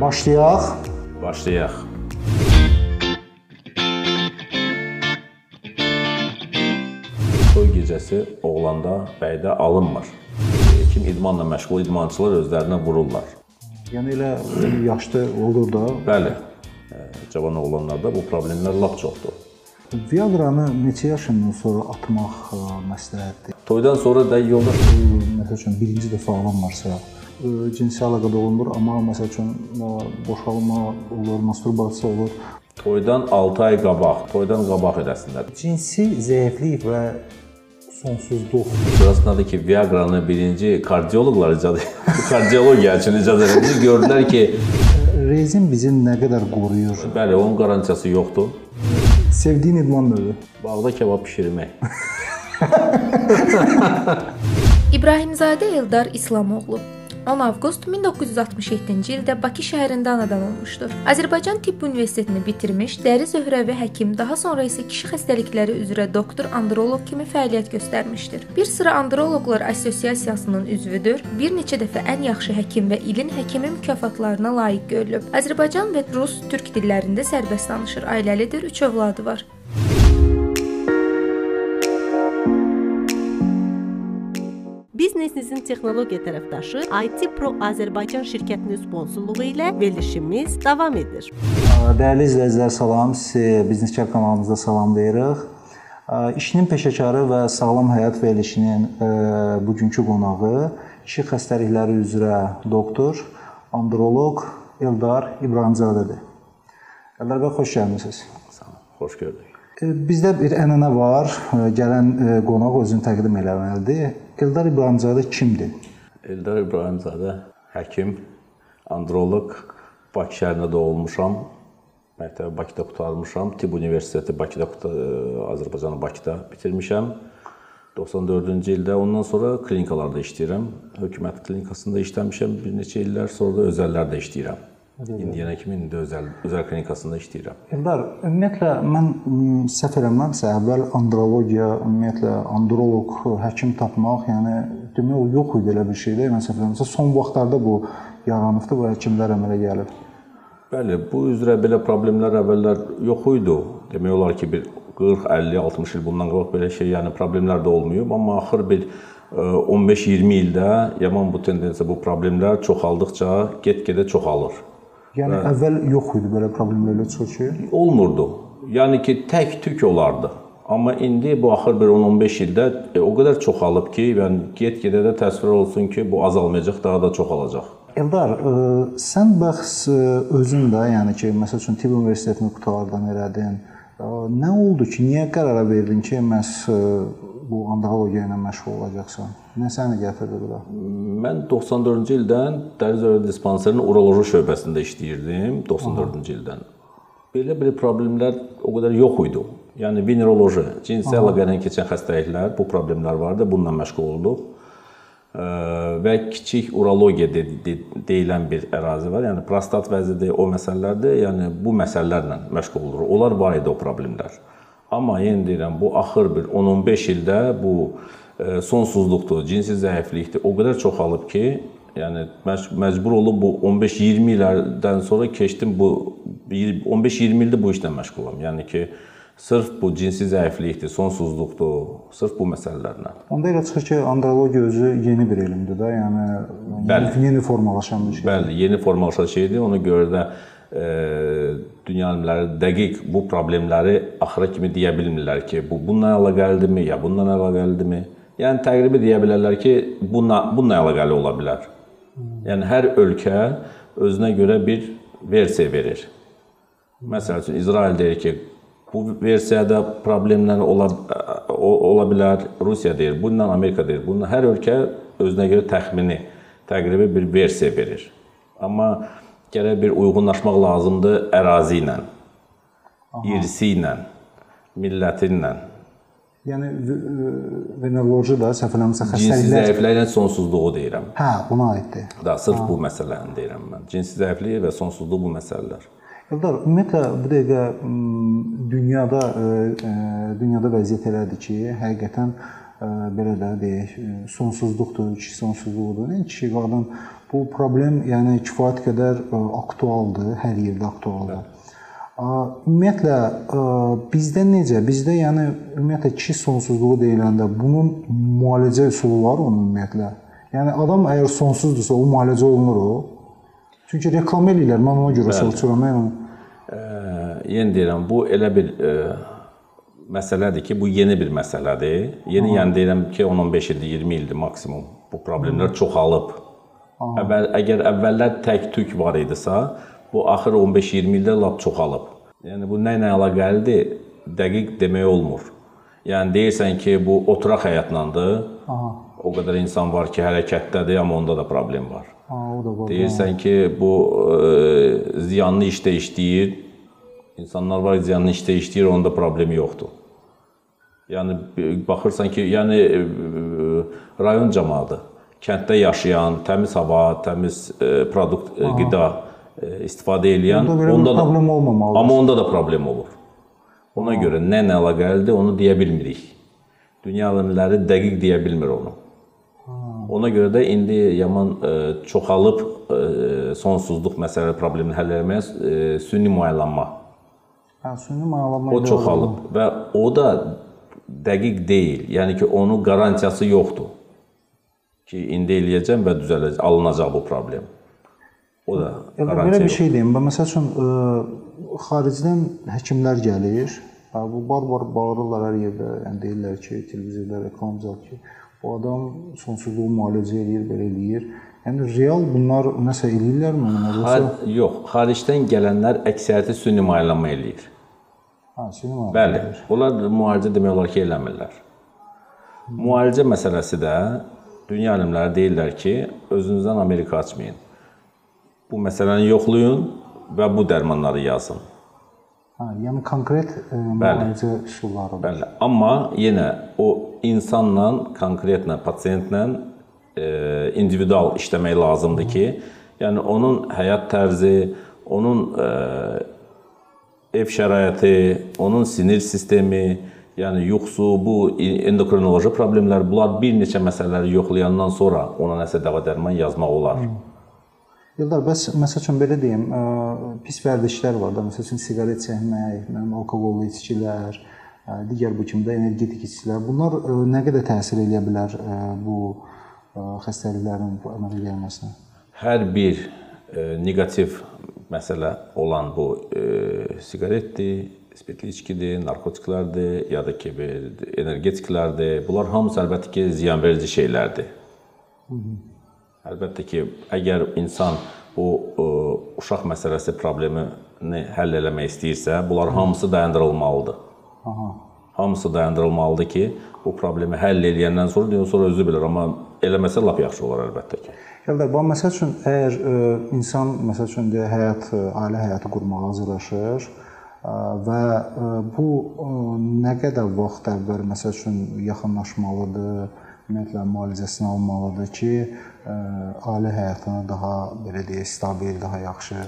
Başlayaq. Başlayaq. Toy gecəsi oğlanda, bəydə alınmır. Kim idmanla məşğul idmançılar özlərinə vururlar. Yəni elə yaşlı olur da. Bəli. e, Cavan oğlanlarda bu problemlər lap çoxdur. Viagranı neçə yaşından sonra atmaq ə, məsləhətdir? Toydan sonra da yolda Məsəl üçün birinci dəfə alınmarsa, cinsi əlaqədə olunur, amma məsəl üçün boşalma olur, masturbasiya olur. toydan 6 ay qabaq, toydan qabaq edəsinlər. Cinsi zəiflik və sonsuzluq. Burasındadır ki, Viagra'nı birinci kardioloqlar icad kardiologiya üçün icad etdi. Gördülər ki, Rezin bizi nə qədər qoruyur? bəli, onun qarantiyası yoxdur. Sevdiyin idman növü? Bağda kebab bişirmək. İbrahimzadə Eldar İslamoğlu 10 avqust 1967-ci ildə Bakı şəhərində anadan olmuşdur. Azərbaycan Tibb Universitetini bitirmiş, dəri zöhrəvi həkim, daha sonra isə kişi xəstəlikləri üzrə doktor androloq kimi fəaliyyət göstərmişdir. Bir sıra androloqlar assosiasiyasının üzvüdür. Bir neçə dəfə ən yaxşı həkim və ilin həkimi mükafatlarına layiq görülüb. Azərbaycan və rus, türk dillərində sərbəst danışır. Ailəlidir, 3 övladı var. Biznesinizin texnologiya tərəfdaşı IT Pro Azərbaycan şirkətinin sponsorluğu ilə verilişimiz davam edir. Dəyərli izləyicilər, salam. Sizi Biznes kanalımızda salamlayırıq. İşinin peşəkarı və sağlam həyat verilişinin ə, bugünkü qonağı kişi xəstəlikləri üzrə doktor, androloq Eldar İbrahimzadədir. Eldar bəy, xoş gəlmisiniz. Sağ olun, xoş gördük. E, Bizdə bir ənənə var. E, Gələn e, qonaq özünü təqdim etməlidir. Eldar İbrahimzadə kimdir? Eldar İbrahimzadə həkim, androloq, Bakı şəhərində doğulmuşam. Məktəbi Bakıda qurtarmışam. Tibb Universiteti Bakıda quta- Azərbaycanın Bakıda bitirmişəm. 94-cü ildə ondan sonra klinikalarda işləyirəm. Hökumət klinikasında işləmişəm bir neçə illər, sonra da özəllərdə işləyirəm. İndiyənə kimi indi özəl özəl klinikasında işləyirəm. Eldar, ümumiyyətlə mən səhv eləmirəmsə, əvvəl andrologiya, ümumiyyətlə androloq, həkim tapmaq, yəni demək o yox idi elə bir şey də. Mən səhv eləmirəmsə, son vaxtlarda bu yaranıbdı və həkimlər əmələ gəlib. Bəli, bu üzrə belə problemlər əvvəllər yox idi. Demək olar ki, bir 40, 50, 60 il bundan qabaq belə şey, yəni problemlər də olmayıb, amma axır bir e, 15-20 ildə yaman bu tendensiya, bu problemlər çoxaldıqca get-gedə çoxalır. Yəni əvvəl yox idi belə problemlər elə çox ki. Olmurdu. Yəni ki, tək-tük olardı. Amma indi bu axır bir 10-15 ildə e, o qədər çoxalıb ki, yəni get-gedə də təsvir olsun ki, bu azalmayacaq, daha da çoxalacaq. Eldar, ə, sən bəs ə, özün də, yəni ki, məsəl üçün Tibb Universitetini qutalardan elədin. Ə, Nə oldu ki, niyə qərara verdin ki, məhz ə, bu andrologiya ilə məşğul olacaqsan? Nə səni gətirdi bura? Mən 94-cü ildən dəri zövqə dispanserinin uroloji şöbəsində işləyirdim 94-cü ildən. Belə bir problemlər o qədər yox idi. Yəni veneroloji, cinsi əlaqə ilə keçən xəstəliklər, bu problemlər vardı, bununla məşğul olduq. Və kiçik urologiya de de deyilən bir ərazi var. Yəni prostat vəzidir, o məsələlərdir. Yəni bu məsələlərlə məşğul oluruq. Onlar var idi o problemlər. Amma yenə deyirəm, bu axır bir 10-15 ildə bu sonsuzluqdur, cinsi zəiflikdir. O qədər çoxalıb ki, yəni məc- məcbur olub bu 15-20 illərdən sonra keçdim bu 15-20 ildir bu işlə məşğulam. Yəni ki, sırf bu cinsi zəiflikdir, sonsuzluqdur, sırf bu məsələlərlə. Onda elə çıxır ki, andrologiya özü yeni bir elmdir də, yəni Bəli. yeni, formalaşan bir şey. Bəli, yeni formalaşan şeydir. Ona görə də e, dünya alimləri dəqiq bu problemləri axıra kimi deyə bilmirlər ki, bu bununla əlaqəlidirmi, ya bununla əlaqəlidirmi? Yəni təqribi deyə bilərlər ki, bununla bununla əlaqəli ola bilər. Yəni hər ölkə özünə görə bir versiya verir. Məsəl üçün İsrail deyir ki, bu versiyada problemlər ola ola bilər. Rusiya deyir, bununla Amerika deyir. Bununla hər ölkə özünə görə təxmini, təqribi bir versiya verir. Amma gərək bir uyğunlaşmaq lazımdır ərazi ilə, irsi ilə, milləti ilə. Yəni veneroloji da səhv eləmirəmsə Cinsi xəstəliklər. zəifliklə sonsuzluğu deyirəm. Hə, buna aiddir. Da sırf bu məsələni deyirəm mən. Cinsi zəiflik və sonsuzluq bu məsələlər. Eldar, ümumiyyətlə bu dəqiqə dünyada ə, ə, dünyada vəziyyət elədir ki, həqiqətən ə, belə də deyək, sonsuzluqdur, kişi sonsuzluğudur. Yəni kişi qadın Bu problem yəni kifayət qədər aktualdır, hər yerdə aktualdır. Ə, Ümumiyyətlə bizdə necə? Bizdə yəni ümumiyyətlə kişi sonsuzluğu deyiləndə bunun müalicə üsulu var onun ümumiyyətlə. Yəni adam əgər sonsuzdursa, o müalicə olunur o. Çünki reklam eləyirlər. Mən ona görə soruşuram. Yəni Ə, yenə deyirəm, bu elə bir ə, məsələdir ki, bu yeni bir məsələdir. Yeni yəni deyirəm ki, 10-15 ildir, 20 ildir maksimum bu problemlər çoxalıb. Əvvəl əgər əvvəllər tək-tük var idisə, bu axır 15-20 ildə lap çoxalıb. Yəni bu nə ilə əlaqəlidir? Dəqiq demək olmur. Yəni deyirsən ki, bu oturaq həyatlandır. Aha. O qədər insan var ki, hərəkətdədir, amma onda da problem var. Ha, o da var. Deyirsən ki, bu ə, ziyanlı işdə işləyir. İnsanlar var ziyanlı işdə işləyir, onda problemi yoxdur. Yəni baxırsan ki, yəni ə, rayon cəmaəti, kənddə yaşayan, təmiz hava, təmiz ə, produkt, ə, qida ə, istifadə edən Onda belə bir problem olmamalıdır. Amma onda da problem olur. Ona görə nə ilə əlaqəlidir, onu deyə bilmirik. Dünya alimləri dəqiq deyə bilmir onu. Ona görə də indi yaman ə, çoxalıb ə, sonsuzluq məsələ problemini həll etməyə ə, süni müayinləmə Hə, süni mayalama o çoxalıb və o da dəqiq deyil. Yəni ki, onun qarantiyası yoxdur. Ki indi eləyəcəm və düzələcək, alınacaq bu problem. O da Elə belə qarantiya bir şey deyim. Məsəl üçün ə, xaricdən həkimlər gəlir. Bu barbar bağırırlar hər yerdə. Yəni deyirlər ki, televizorda reklam zad ki, bu adam sonsuzluğu müalicə eləyir, belə eləyir. Yəni real bunlar nəsə eləyirlərmi yoxsa? Xar yox, xaricdən gələnlər əksəriyyəti süni müayinləmə eləyir. Hə, sinema. Bəli, onlar müalicə demək olar ki, eləmirlər. Müalicə məsələsi də dünya alimləri deyirlər ki, özünüzdən Amerika açmayın. Bu məsələni yoxlayın və bu dərmanları yazın. Hə, yəni konkret ə, müalicə üsulları. Bəli, amma yenə o insanla, konkretlə, pasiyentlə e, individual işləmək lazımdır ki, yəni onun həyat tərzi, onun e, ev şəraiti, onun sinir sistemi, yəni yuxusu, bu endokrinoloji problemlər, bunlar bir neçə məsələləri yoxlayandan sonra ona nəsə dəva dərman yazmaq olar. Yıldar, bəs məsəl üçün belə deyim, ə, pis vərdişlər var da, məsəl üçün siqaret çəkmək, mənim alkoqollu içkilər, ə, digər bu kimi də energetik içkilər. Bunlar ə, nə qədər təsir edə bilər ə, bu ə, xəstəliklərin bu əmələ gəlməsinə? Hər bir e, neqativ məsələ olan bu e, siqaretdir, spirtli içkidir, narkotiklərdir, ya da ki, energetiklərdir. Bunlar hamısı əlbəttə ki, ziyanverici şeylərdir. Əlbəttə ki, əgər insan bu ə, uşaq məsələsi problemini həll eləmək istəyirsə, bunlar hamısı dayandırılmalıdır. Aha. Hamısı dayandırılmalıdır ki, bu problemi həll eləyəndən sonra deyir, sonra özü bilər, amma eləməsə lap yaxşı olar əlbəttə ki. Yıldar, bax məsəl üçün əgər ə, insan məsəl üçün də həyat, ə, ailə həyatı qurmağa hazırlaşır və bu nə qədər vaxt əvvəl məsəl üçün yaxınlaşmalıdır, ümumiyyətlə müalicəsini almalıdır ki, ə, ailə həyatını daha belə deyək, stabil, daha yaxşı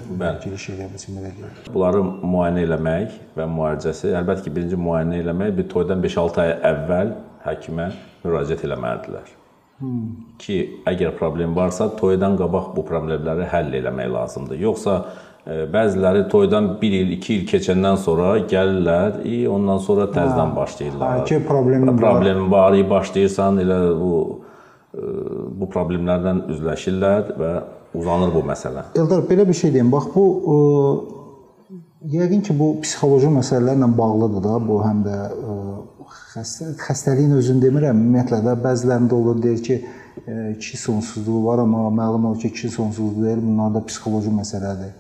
giriş edə bilsin belə deyək. Bunları müayinə eləmək və müalicəsi, əlbəttə ki, birinci müayinə eləmək bir toydan 5-6 ay əvvəl həkimə müraciət eləməlidirlər. Hmm. Ki, əgər problem varsa, toydan qabaq bu problemləri həll eləmək lazımdır. Yoxsa e, bəziləri toydan 1 il, 2 il keçəndən sonra gəlirlər, i ondan sonra təzədən başlayırlar. Ha, ki, problemin var. Problemin var, i başlayırsan elə bu e, bu problemlərdən üzləşirlər və uzanır bu məsələ. Eldar, belə bir şey deyim. Bax bu ə, yəqin ki, bu psixoloji məsələlərlə bağlıdır da, bu həm də ə, xəstə xəstəliyin özünü demirəm, ümumiyyətlə də bəzilərində olur deyir ki, ə, kişi sonsuzluğu var, amma məlum olur ki, kişi sonsuzluğu deyil, bunlar da psixoloji məsələdir.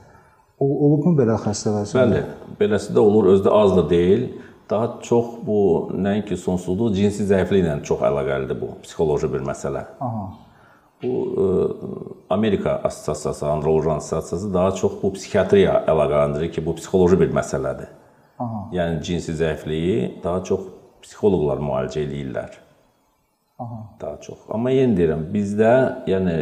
O olubmu belə xəstələr? Bəli, beləsi də olur, özü də az da deyil. Daha çox bu nəinki sonsuzluq, cinsi zəifliklə çox əlaqəlidir bu, psixoloji bir məsələ. Aha. Bu ə, Amerika Assosiasiyası, Androloji Assosiasiyası daha çox bu psixiatriya əlaqələndirir ki, bu psixoloji bir məsələdir. Aha. Yəni cinsi zəifliyi daha çox psixoloqlar müalicə eləyirlər. Aha. Daha çox. Amma yenə deyirəm, bizdə yəni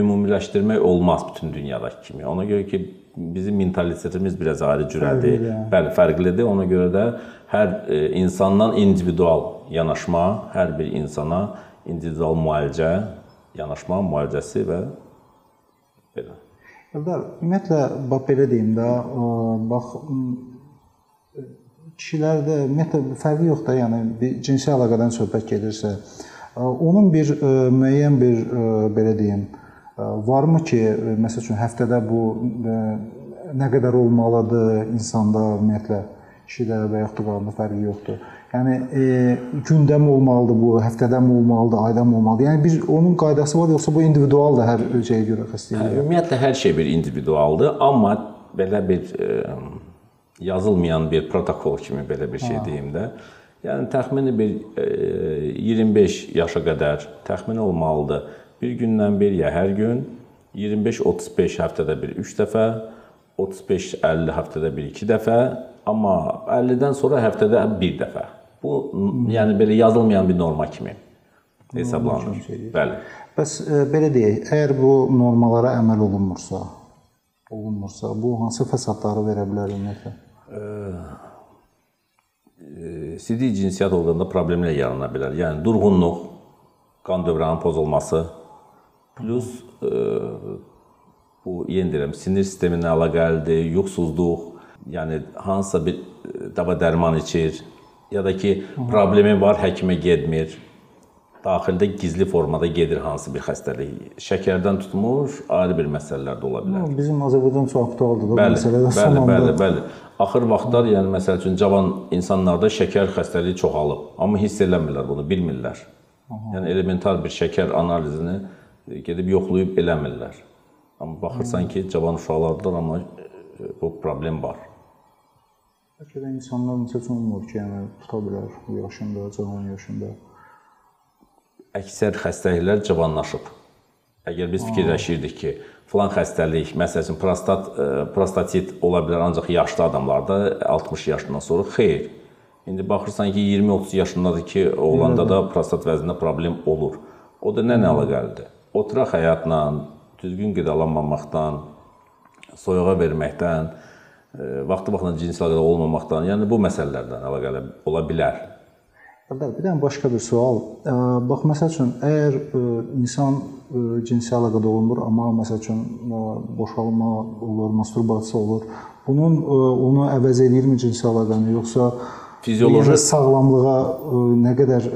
ümumiləşdirmək olmaz bütün dünyadakı kimi. Ona görə ki, bizim mentalitetimiz biraz ayrı cürədir. Fərqlidir. Bəli, fərqlidir. Ona görə də hər e, insandan individual yanaşma, hər bir insana individual müalicə, yanaşma müalicəsi və belə. Eldar, ümumiyyətlə bax belə deyim də, bax kişilərdə ümumiyyətlə fərqi yox da, yəni bir cinsi əlaqədən söhbət gedirsə, onun bir ə, müəyyən bir ə, belə deyim, varmı ki, ə, məsəl üçün həftədə bu ə, nə qədər olmalıdır insanda ümumiyyətlə kişidə və yaxud da qadında fərqi yoxdur. Yəni e, gündəmi olmalıdır bu, həftədəmi olmalıdır, aydamı olmalıdır. Yəni bir onun qaydası var yoxsa bu individualdır hər şeyə görə xəstəliyə? Ümumiyyətlə hər şey bir individualdır, amma belə bir e, yazılmayan bir protokol kimi belə bir şey deyim də. Yəni təxmini bir e, 25 yaşa qədər təxmini olmalıdır. Bir gündən bir ya hər gün 25-35 həftədə bir 3 dəfə, 35-50 həftədə bir 2 dəfə, amma 50-dən sonra həftədə bir dəfə. Bu yəni belə yazılmayan bir norma kimi hesablanır. Bəli. Bəs e, belə deyək, əgər bu normalara əməl olunmursa, olunmursa, bu hansı fəsadları verə bilər ümumiyyətlə? sidik cinsiyyət orqanında problemlər yarana bilər. Yəni durğunluq, qan dövranının pozulması, plus bu yenə deyirəm, sinir sisteminə əlaqəlidir, yuxusuzluq, yəni hansısa bir dava dərman içir, ya da ki, problemi var, həkimə getmir. Daxildə gizli formada gedir hansı bir xəstəlik. Şəkərdən tutmuş ayrı bir məsələlər də ola bilər. Bizim Azərbaycan çox aktualdır da bu Bəli, məsələ və bəli, bəli, bəli. Axır vaxtlar, yəni məsəl üçün cavan insanlarda şəkər xəstəliyi çoxalıb, amma hiss eləmirlər bunu, bilmirlər. Yəni elementar bir şəkər analizini gedib yoxlayıb eləmirlər. Amma baxırsan ki, cavan uşaqlardadır, amma e, bu problem var. bəlkə də insanlar necə olmur ki, yəni tuta bilər bu yaşında, cavan yaşında. Əksər xəstəliklər cavanlaşıb. Əgər biz fikirləşirdik ki, filan xəstəlik, məsəl üçün prostat e, prostatit ola bilər ancaq yaşlı adamlarda 60 yaşından sonra xeyr. İndi baxırsan ki, 20-30 yaşındadır ki, oğlanda da prostat vəznində problem olur. O da nə ilə əlaqəlidir? Oturaq həyatla, düzgün qidalanmamaqdan, soyuğa verməkdən, e, vaxtı-vaxtında cinsi əlaqədə olmamaqdan, yəni bu məsələlərdən əlaqəli ola bilər. Əvvəl bir dənə başqa bir sual. Ə, Bax məsəl üçün əgər ə, insan cinsi əlaqədə olunmur, amma məsəl üçün boşalma olur, masturbasiya olur. Bunun onu əvəz edirmi cinsi əlaqəni yoxsa Fizioloji sağlamlığa nə qədər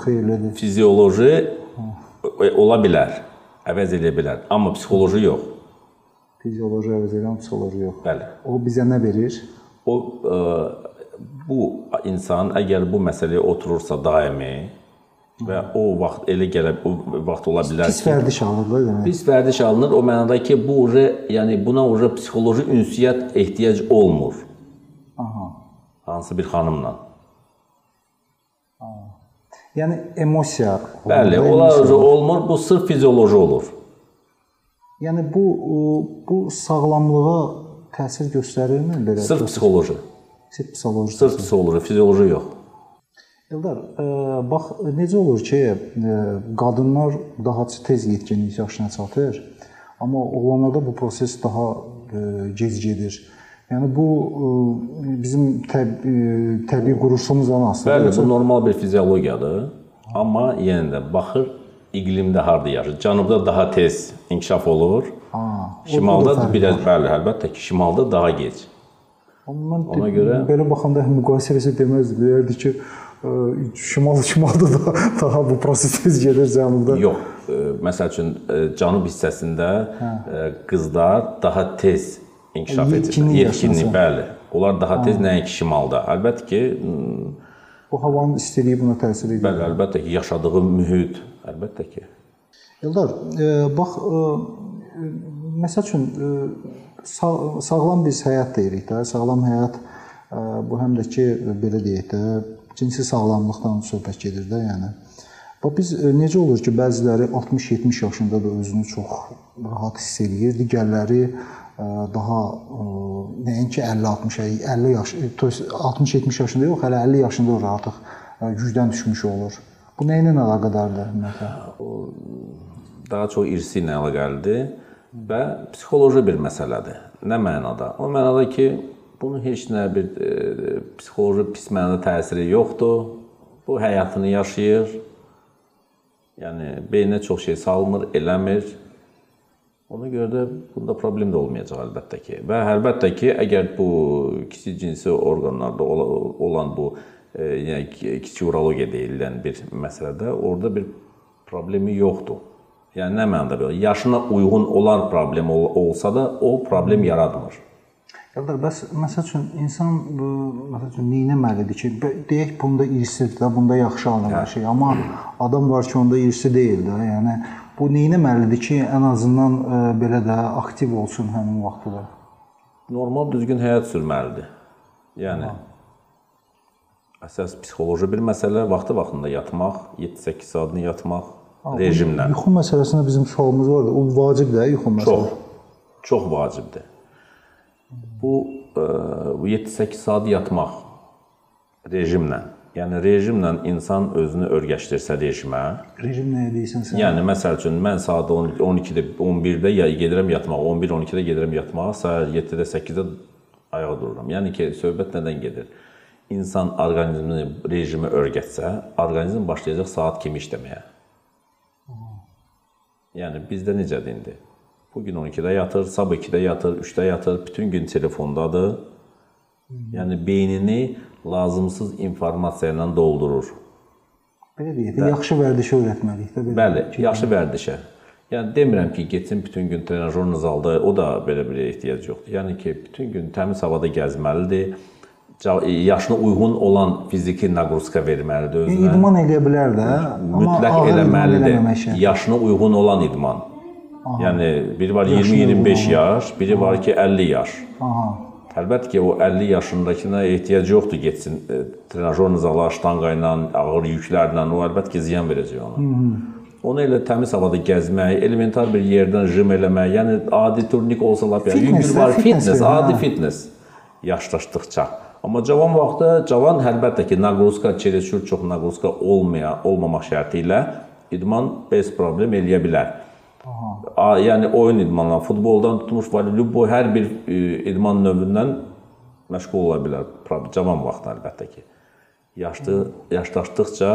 xeyirlidir? fizioloji e, ola bilər, əvəz edə bilər, amma psixoloji yox. Fizioloji əvəz edən psixoloji yox. Bəli. O bizə nə verir? O ə, bu insan əgər bu məsələyə oturursa daimi və o vaxt elə gələ o vaxt ola bilər Pis ki, vərdiş alır da demək. pis vərdiş alınır. O mənada ki, bu uje, yəni buna uje psixoloji ünsiyyət ehtiyac olmur Aha. hansı bir xanımla. Yəni emosiya. Bəli, olur. olmur, bu sırf fizioloji olur. Yəni bu ə, bu sağlamlığa təsir göstərirmi belə? Sırf psixoloji. Sırf psixoloji. Sırf psixoloji, fizioloji yox. Eldar, ə, bax necə olur ki, ə, qadınlar daha tez yetkinlik yaşına çatır, amma oğlanlarda bu proses daha ə, gec gedir. Yəni bu ə, bizim təb ə, təbii quruluşumuzla asılıdır. Bəli, bu normal bir fiziologiyadır. Amma yenə də baxır iqlimdə harda yaşayır. Cənubda daha tez inkişaf olur. Ha, Şimalda biraz bəli, əlbəttə ki, şimalda daha gec. Mən Ona görə- belə baxanda müqayisə etsə deməzdi. Deyərdi ki, ə, şimal şimalda da daha bu proses tez gedir cənubda. Yox, e, məsəl üçün e, cənub hissəsində e, qızlar daha tez inkişaf edir. Yetkinlik bəli. Onlar daha tez nəinki şimalda. Əlbəttə ki, Bu havanın istiliyi buna təsir edir. bəli, əlbəttə ki, yaşadığı mühit, əlbəttə ki. Eldar, e, bax e, e, məsəl üçün e, sağ, sağlam biz həyat deyirik də, sağlam həyat e, bu həm də ki e, belə deyək də, cinsi sağlamlıqdan söhbət gedir də, yəni. Bax biz e, necə olur ki, bəziləri 60-70 yaşında da özünü çox rahat hiss eləyir, digərləri e, daha e, nəinki 50-60 50 yaş 60-70 yaşında yox, hələ 50 yaşında olur artıq gücdən düşmüş olur. Bu nə ilə əlaqədardır ümumiyyətlə? Daha çox irsi ilə əlaqəlidir və psixoloji bir məsələdir. Nə mənada? O mənada ki, bunun heç nə bir e, psixoloji pis mənada təsiri yoxdur. Bu həyatını yaşayır. Yəni beyninə çox şey salmır, eləmir. Ona görə də bunda problem də olmayacaq əlbəttə ki. Və əlbəttə ki, əgər bu kiçik cinsi orqanlarda ola- olan bu e, yəni ki- kiçik urologiya deyilən bir məsələdə orada bir problemi yoxdur. Yəni nə mənada belə yaşına uyğun olan problem ol, olsa da o problem yaratmır. Eldar, bəs məsəl üçün insan bu məsəl üçün nə etməlidir ki, deyək bunda irsidir də, bunda yaxşı alınır hər şey, amma adam var ki, onda irsi deyil də. Yəni bu nə etməlidir ki, ən azından ə, belə də aktiv olsun həmin vaxtda. Normal düzgün həyat sürməlidir. Yəni əsas psixoloji bir məsələ, vaxtı-vaxtında yatmaq, 7-8 saatını yatmaq rejimlə. Yuxu məsələsində bizim sualımız var da, o vacibdir yuxu məsələsi. Çox çox vacibdir. Bu ə, bu 7-8 saat yatmaq rejimlə. Yəni rejimlə insan özünü örgəşdirsə rejimə, Rejim nəyə deyirsən sən? Yəni məsəl üçün mən saat 10 12-də, 11-də ya gedirəm yatmağa, 11-12-də gedirəm yatmağa, səhər 7-də, 8-də ayağa dururam. Yəni ki, söhbət nədən gedir? İnsan orqanizmini rejimi örgətsə, orqanizm başlayacaq saat kimi işləməyə. Yəni bizdə necədir indi? Bu gün 12-də yatır, sabah 2-də yatır, 3-də yatır, bütün gün telefondadır. Yəni beynini lazımsız informasiya ilə doldurur. Belə deyək də, yaxşı vərdişi öyrətməliyik də belə. Bəli, yaxşı vərdişə. Yəni demirəm ki, getsin bütün gün trenajor zalda, o da belə bir ehtiyac yoxdur. Yəni ki, bütün gün təmiz havada gəzməlidir. Ca- Yaşına uyğun olan fiziki naqruzka verməlidir özünə. İdman eləyə bilər də, amma Mütləq eləməlidir. Yaşına uyğun olan idman. Yəni biri var 20-25 yaş, biri var ki 50 yaş. Aha. Əlbəttə ki, o 50 yaşındakına ehtiyac yoxdur getsin e, trenajor zala, ştanga ilə, ağır yüklərlə, o əlbəttə ki, ziyan verəcək ona. Onu elə təmiz havada gəzmək, elementar bir yerdən jim eləmək, yəni adi turnik olsa lap yəni yüngül var, fitness fitness, adi hə. fitness yaşlaşdıqca. Amma cavan vaxtda cavan əlbəttə ki, naqruzka, çeresür çox naqruzka olmaya, olmamaq şərti ilə idman bez problem eləyə bilər. A, yəni oyun idmanları, futboldan tutmuş voleybol hər bir e, idman növündən məşğul ola bilər. Cavan vaxtda əlbəttə ki. Yaşlı yaşlaşdıqca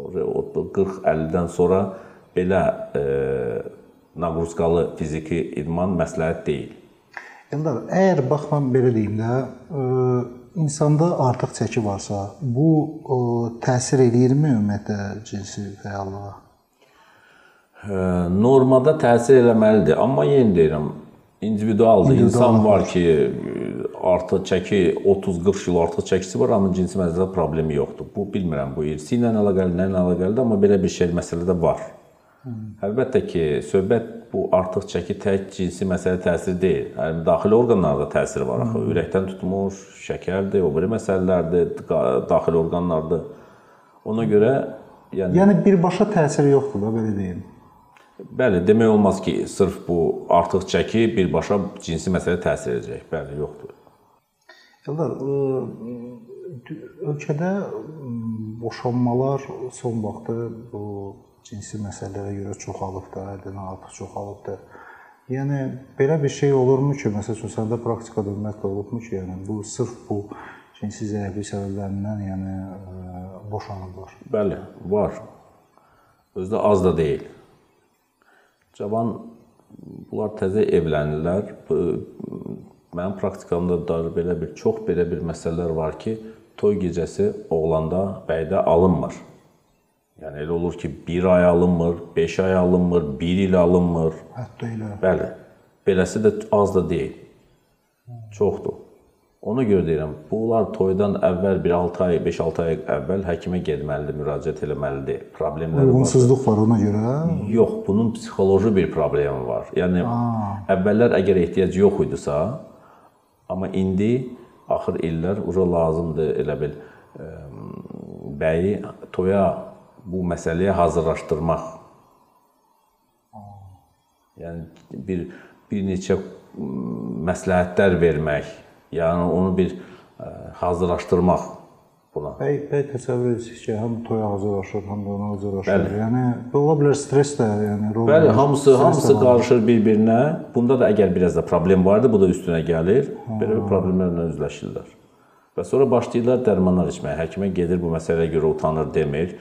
o 40-50-dən sonra belə e, naqruzkalı fiziki idman məsləhət deyil. Eldar, əgər bax mən belə deyim də, ə, insanda artıq çəki varsa, bu ə, təsir eləyirmi ümumiyyətlə cinsi fəallığa? Normada təsir eləməlidir, amma yenə deyirəm, individualdır. İnsan var ki, artıq çəki 30-40 kilo artıq çəkisi var, amma cinsi məsələdə problemi yoxdur. Bu bilmirəm, bu irsi ilə əlaqəli, nə ilə əlaqəlidir, amma belə bir şey məsələdə var. Əlbəttə ki, söhbət bu artıq çəki tək cinsi məsələ təsiri deyil. Yəni daxili orqanlarda təsiri var axı. Ürəkdən tutmuş, şəkərdir, o biri məsələlərdir, daxili orqanlardır. Ona görə yəni Yəni birbaşa təsiri yoxdur da belə deyim. Bəli, demək olmaz ki, sırf bu artıq çəki birbaşa cinsi məsələyə təsir edəcək. Bəli, yoxdur. Eldar, ə, ölkədə boşanmalar son vaxtda bu cinsi məsələlərə görə çoxalıb da, həddindən artıq çoxalıb da. Yəni belə bir şey olurmu ki, məsəl üçün səndə praktikada ümumiyyətlə olubmu ki, yəni bu sırf bu cinsi zəiflik səbəblərindən yəni ə, boşanıblar. Bəli, var. Özü də az da deyil. Cavan bunlar təzə evlənirlər. Mənim praktikamda da belə bir çox belə bir məsələlər var ki, toy gecəsi oğlanda, bəydə alınmır. Yəni elə olur ki, 1 ay alınmır, 5 ay alınmır, 1 il alınmır. Hətta elə. Bəli. Beləsi də az da deyil. Çoxdur. Ona görə deyirəm, bunlar toydan əvvəl bir 6 ay, 5-6 ay əvvəl həkimə getməlidir, müraciət etməlidir. Problemləri var. Uyğunsuzluq var ona görə. Yox, bunun psixoloji bir problemi var. Yəni əvvəllər əgər ehtiyac yox idisə, amma indi axır illər ura lazımdır elə bil ə, bəyi toya bu məsələyə hazırlaşdırmaq. Yəni bir bir neçə məsləhətlər vermək, yəni onu bir ə, hazırlaşdırmaq buna. Bəy, bəy təsəvvür edirsiniz ki, həm toya hazırlaşır, həm də ona hazırlaşır. Bəli. Yəni ola bilər stress də, yəni rol. Bəli, hamısı hamısı qarışır bir-birinə. Bunda da əgər biraz da problem vardı, bu da üstünə gəlir. Belə bir problemlərlə üzləşirlər. Və sonra başlayırlar dərmanlar içməyə. Həkimə gedir bu məsələyə görə utanır demir.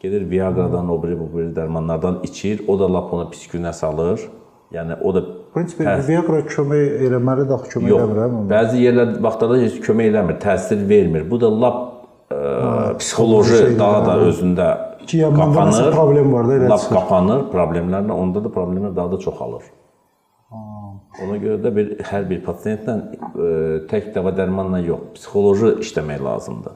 Gedir Viagra'dan, o biri bu biri dərmanlardan içir. O da lap ona pis günə salır. Yəni o da Prinsipə Təhs- Viagra kömək eləməli də kömək yox. eləmir hə? Bəzi yerlər vaxtlarda heç kömək eləmir, təsir vermir. Bu da lap ə, psixoloji şeylər, daha da hə. özündə Ki, qapanır. problem var da, elə Lap çıxır. qapanır, problemlərlə onda da problemlər daha da çoxalır. Ona görə də bir hər bir pasientlə ə, tək dəva dərmanla yox, psixoloji işləmək lazımdır.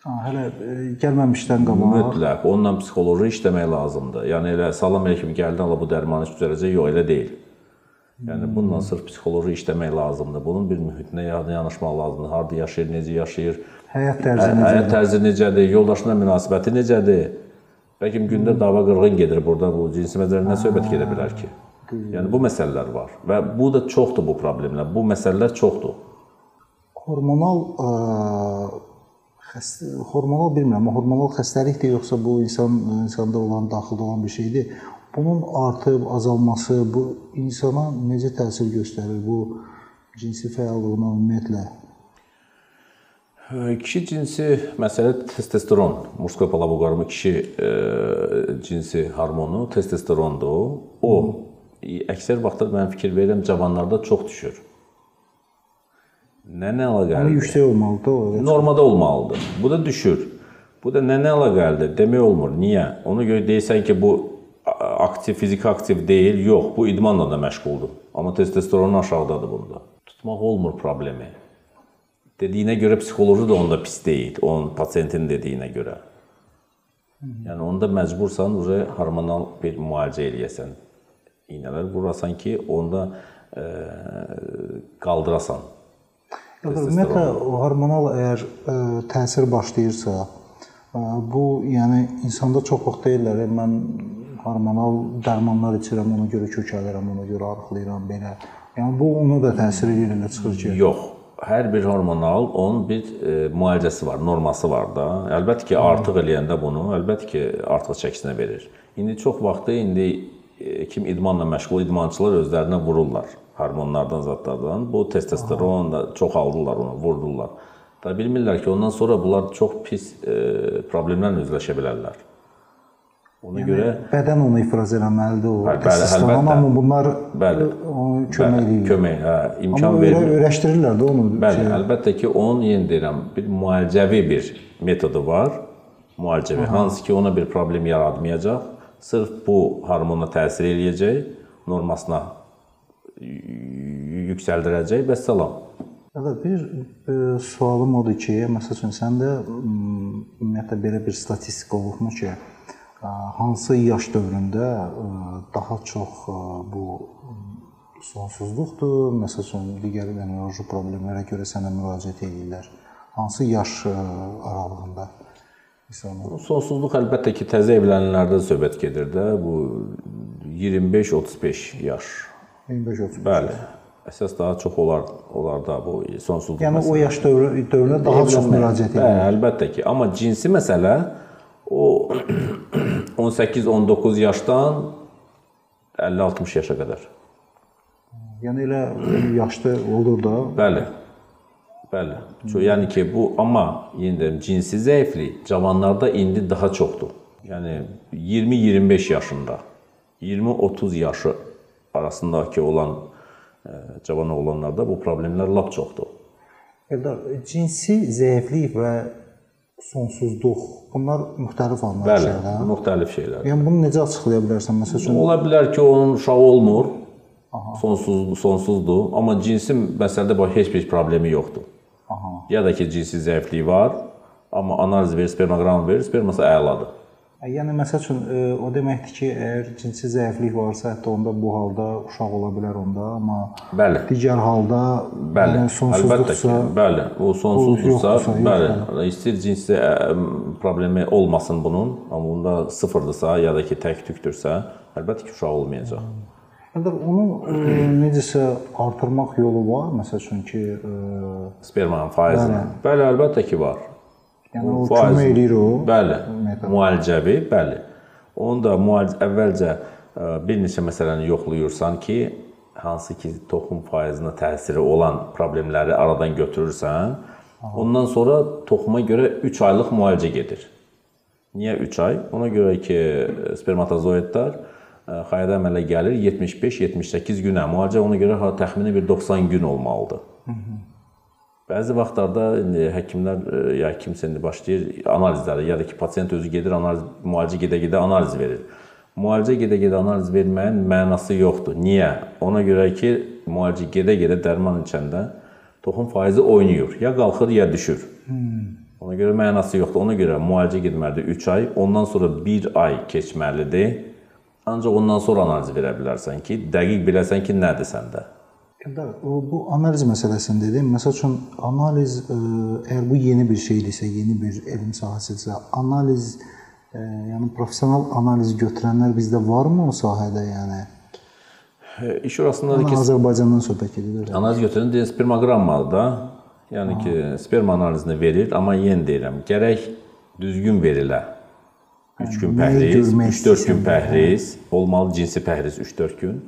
Ha, hələ e, gəlməmişdən qabaq. Mütləq onunla psixoloji işləmək lazımdır. Yəni elə salam əleykum gəldin ala bu dərmanı düzələcək, yox elə deyil. Yəni bununla sırf psixoloji işləmək lazımdır. Bunun bir mühitinə yanaşmaq lazımdır. Harda yaşayır, necə yaşayır, Həyat tərzi hə- necə? həyat tərzi necədir, yoldaşına münasibəti necədir? Bəlkə gündə dava qırğın gedir burada bu cinsi məsələlərdən söhbət gedə bilər ki. Yəni bu məsələlər var və bu da çoxdur bu problemlər. Bu məsələlər çoxdur. Hormonal ə, xəstə hormonal bilmirəm, hormonal xəstəlikdir yoxsa bu insan insanda olan daxildə olan bir şeydir. Bunun artıb azalması bu insana necə təsir göstərir? Bu cinsi fəallığına ümumiyyətlə Kişi cinsi məsələ testosteron, murskoy polavoqarmı kişi e, cinsi hormonu testosterondur. O əksər vaxtlar mən fikir verirəm cavanlarda çox düşür. Nə nə yəni əlaqəlidir? yüksək olmalıdır o. Normada olmalıdır. Bu da düşür. Bu da nə nə əlaqəlidir? Demək olmur. Niyə? Ona görə deyirsən ki, bu aktiv, fiziki aktiv deyil. Yox, bu idmanla da məşğuldur. Amma testosteron aşağıdadır bunda. Tutmaq olmur problemi. Dediyinə görə psixoloji da onda pis deyil, onun pasiyentin dediyinə görə. Yəni onda məcbursan uje hormonal bir müalicə eləyəsən. İynələr vurasan ki, onda e, qaldırasan. Ümumiyyətlə hormonal əgər ə, təsir başlayırsa, ə, bu yəni insanda çox vaxt deyirlər, "E, mən hormonal dərmanlar içirəm, ona görə kökəlirəm, ona görə arıqlayıram belə. Yəni bu ona da təsir edir elə çıxır ki. Yox. Hər bir hormonal onun bir e, müalicəsi var, norması var da. Əlbəttə ki, artıq eləyəndə bunu, əlbəttə ki, artıq çəkisinə verir. İndi çox vaxtı indi e, kim idmanla məşğul idmançılar özlərinə vururlar hormonlardan, zadlardan. Bu testosteron da çoxaldılar onu, vurdular. Da bilmirlər ki, ondan sonra bunlar çox pis e, problemlərlə üzləşə bilərlər. Ona görə Bədən onu ifraz etməlidir o Bəli, bəli, əlbəttə. amma bunlar Bəli. ona kömək edir. kömək, hə, imkan Amma verir. öyrə, öyrəşdirirlər də onu. Bəli, şey. əlbəttə ki, onun yenə deyirəm, bir müalicəvi bir metodu var. Müalicəvi, hansı ki, ona bir problem yaratmayacaq. Sırf bu hormona təsir eləyəcək, normasına yüksəldirəcək və salam. Hələ bir e, sualım odur ki, məsəl üçün səndə ümumiyyətlə belə bir statistika olubmu ki, hansı yaş dövründə daha çox bu sonsuzluqdur, məsəl üçün digər nevroloji problemlərə görə sənə müraciət edirlər. Hansı yaş aralığında insanlar? Sonsuzluq əlbəttə ki, təzə evlənənlərdən söhbət gedir də. Bu 25-35 yaş. 25-30. Bəli. Əsas daha çox olar onlarda bu sonsuzluq Yəni o məsələsi. yaş dövrü dövrünə daha çox müraciət edirlər. Bəli, əlbəttə ki, amma cinsi məsələ o 18-19 yaşdan 50-60 yaşa qədər. Yəni elə yaşda olur da. Bəli. Bəli. Ço- Yəni ki, bu amma yenə deyim, cinsi zəiflik cavanlarda indi daha çoxdur. Yəni 20-25 yaşında, 20-30 yaşı arasındakı olan ə, cavan oğlanlarda bu problemlər lap çoxdur. Eldar, cinsi zəiflik və sonsuzluq bunlar müxtəlif anlar Bəli, şeylər. müxtəlif şeylər. Yəni bunu necə açıqlaya bilərsən? Məsəl üçün Ola bilər ki, onun uşağı olmur. Sonsuz sonsuzdur, amma cinsi məsələdə bax heç bir problemi yoxdur. Aha. Ya da ki, cinsi zəifliyi var, amma analiz verir, spermoqram verir, sperması əladır. Yəni məsəl üçün o deməkdir ki, əgər cinsi zəiflik varsa, hətta onda bu halda uşaq ola bilər onda, amma Bəli. digər halda Bəli, yəni əlbəttə ki, sonsuzluqsa bəli, o sonsuzluqsa, yoxdursa, bəli, istər cinsi ə, problemi olmasın bunun, amma bunda sıfırdırsa ya da ki, tək tükdürsə, əlbəttə ki, uşaq olmayacaq. Eldar, onu necəsə artırmaq yolu var, məsəl üçün ki, Spermanın faizini. Bəli, əlbəttə ki, var. Yəni o Faiz- kömək eləyir o. Bəli, metod. müalicəvi, bəli. Onu da müalicə əvvəlcə ə, bir neçə məsələni yoxlayırsan ki, hansı ki toxum faizinə təsiri olan problemləri aradan götürürsən, ondan sonra toxuma görə 3 aylıq müalicə gedir. Niyə 3 ay? Ona görə ki, spermatozoidlər ə, ə, xayda əmələ gəlir 75-78 günə. Müalicə ona görə təxmini bir 90 gün olmalıdır. Bəzi vaxtlarda indi həkimlər ə, ya kimsə indi başlayır analizləri ya da ki, pasiyent özü gedir analiz müalicə gedə-gedə analiz verir. Müalicə gedə-gedə analiz verməyin mənası yoxdur. Niyə? Ona görə ki, müalicə gedə-gedə dərman içəndə toxum faizi oynayır. Ya qalxır, ya düşür. Ona görə mənası yoxdur. Ona görə müalicə getməlidir 3 ay, ondan sonra 1 ay keçməlidir. Ancaq ondan sonra analiz verə bilərsən ki, dəqiq biləsən ki, nədir səndə. Eldar, o bu analiz məsələsində dedim. Məsəl üçün analiz əgər bu yeni bir şeydirsə, yeni bir elm sahəsidirsə, analiz ə, yəni professional analiz götürənlər bizdə varmı o sahədə, yəni? E, İş orasındadır ki, Azərbaycandan söhbət gedir. analiz götürən deyir spermogrammadır da. Yəni ki, sperm analizini verir, amma yenə deyirəm, gərək düzgün verilə. 3 gün pəhriz, görmək 3-4 gün pəhriz, olmalı cinsi pəhriz 3-4 gün.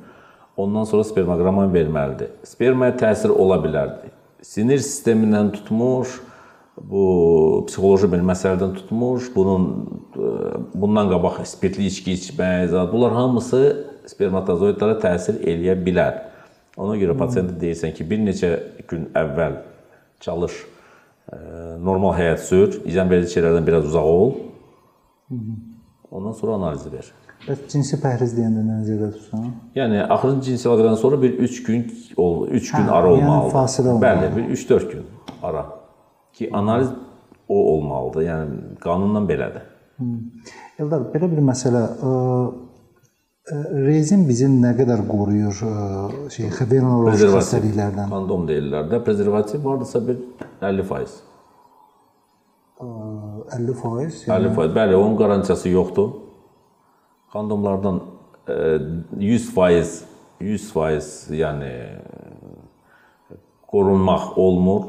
Ondan sonra spermoqramma verməlidir. Spermaya təsir ola bilər. Sinir sistemindən tutmuş, bu psixoloji bir məsələdən tutmuş, bunun e, bundan qabaq spirtli içki içmək, zat bunlar hamısı spermatozoidlara təsir eləyə bilər. Ona görə pasiyentə deyirsən ki, bir neçə gün əvvəl çalış, e, normal həyat sür, izin verici şeylərdən biraz uzaq ol. Ondan sonra analizi ver. Bəs cinsi pəhriz deyəndə nə nəzərdə tutsan? Yəni axırıncı cinsi əlaqədən sonra bir 3 gün ol, 3 gün Hə, ara yəni olmalıdır. fasilə olmalı. Bəli, bir 3-4 gün ara. Ki analiz o olmalıdır. Yəni qanunla belədir. Eldar, belə bir məsələ, ə, ə, rezin bizi nə qədər qoruyur ə, şey Prezervativ, xəstəliklərdən? kondom deyirlər də, prezervativ vardırsa bir 50%. Ə, 50%, 50%. Bəli, onun qarantiyası yoxdur. Kondomlardan e, 100% 100% yəni e, qorunmaq olmur.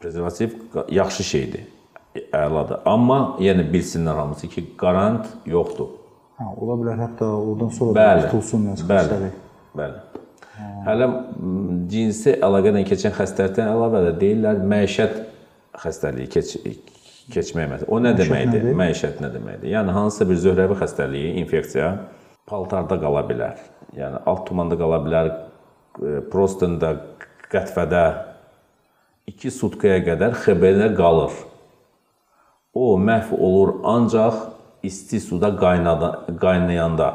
Prezervativ yaxşı şeydir. Əladır. Amma yenə bilsinlər hamısı ki, qarant yoxdur. Hə, ola bilər hətta oradan sonra Bəli. tutulsun Bəli. xəstəlik. Bəli. Hələ m, cinsi əlaqə ilə keçən xəstəlikdən əlavə də deyirlər məişət xəstəliyi keç keçmək məsələsi. O nə deməkdir? nədir? Məişət nə deməkdir? Yəni hansısa bir zöhrəvi xəstəliyi, infeksiya paltarda qala bilər. Yəni alt tumanda qala bilər, e, prostanda, qətvədə 2 sutkaya qədər XB-də qalır. O məhv olur ancaq isti suda qaynada, qaynayanda,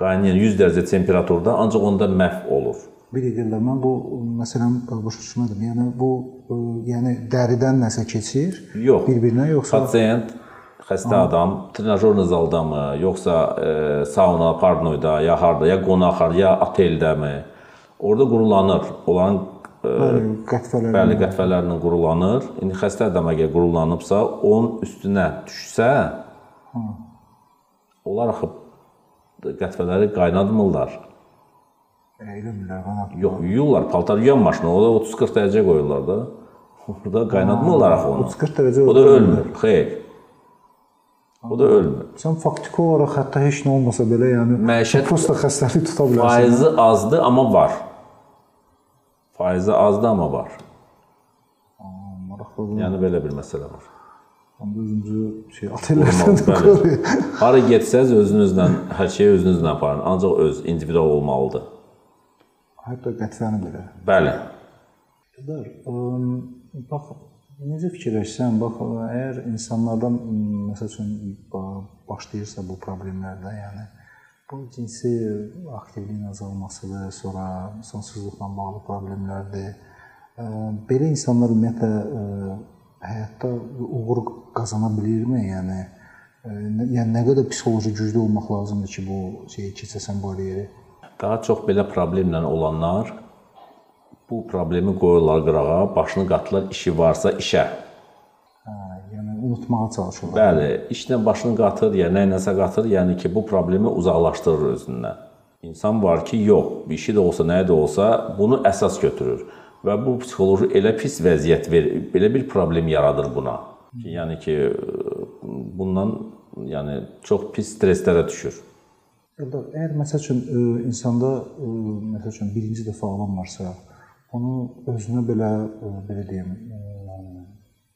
qaynayan 100 dərəcə temperaturda ancaq onda məhv olur. Bir dəqiqə mən bu məsələn başa düşmədim. Yəni bu ə, yəni dəridən nəsə keçir? Yox. Bir-birinə yoxsa Pasiyent xəstə adam trenajor zaldamı, yoxsa e, sauna, parnoyda, ya harda, ya qonaq, ya oteldəmi? Orada qurulanır. Onların bəli, qətvələr. bəli qətvələrlə qurulanır. İndi xəstə adama əgər qurulanıbsa, onun üstünə düşsə, onlar axıb qətvələri qaynadmırlar. Yox, yuyurlar, paltar yuyan maşını, o da 30-40 dərəcə qoyurlar da. Orada qaynatmırlar axı onu. 30-40 dərəcə O da ölmür. Xeyr. O da ölmür. Sən faktiki olaraq hətta heç nə olmasa belə, yəni Məişət- prosta xəstəlik tuta bilərsən. Faizi azdır, amma var. Faizi azdır, amma var. Maraqlıdır. Yəni belə bir məsələ var. Onda özümüzü şey otellərdən də Bəli. qoruyaq. Hara getsəz özünüzlə, hər şeyi özünüzlə aparın. Ancaq öz individual olmalıdır. Hətta qətvəni belə. Bəli. Im, bax necə fikirləşsən, bax əgər insanlardan məsəl üçün ba- başlayırsa bu problemlərdə, yəni bu cinsi aktivliyin azalmasıdır, sonra sonsuzluqla bağlı problemlərdir. Belə insanlar ümumiyyətlə həyatda uğur qazana bilirmi? Yəni yəni nə qədər psixoloji güclü olmaq lazımdır ki, bu şeyi keçəsən bu yeri? Daha çox belə problemlə olanlar bu problemi qoyurlar qırağa, başını qatırlar işi varsa işə. Hə, yəni unutmağa çalışırlar. Bəli, işlə başını qatır, ya nə nəsə qatır, yəni ki, bu problemi uzaqlaşdırır özündən. İnsan var ki, yox, bir şey də olsa, nə də olsa, bunu əsas götürür və bu psixoloji elə pis vəziyyət verir, belə bir problem yaradır buna. Ki, yəni ki, bundan yəni çox pis stresslərə düşür. Eldar, əgər məsəl üçün ə, insanda ə, məsəl üçün birinci dəfə alanlarsa, onu özünə belə ə, belə deyim,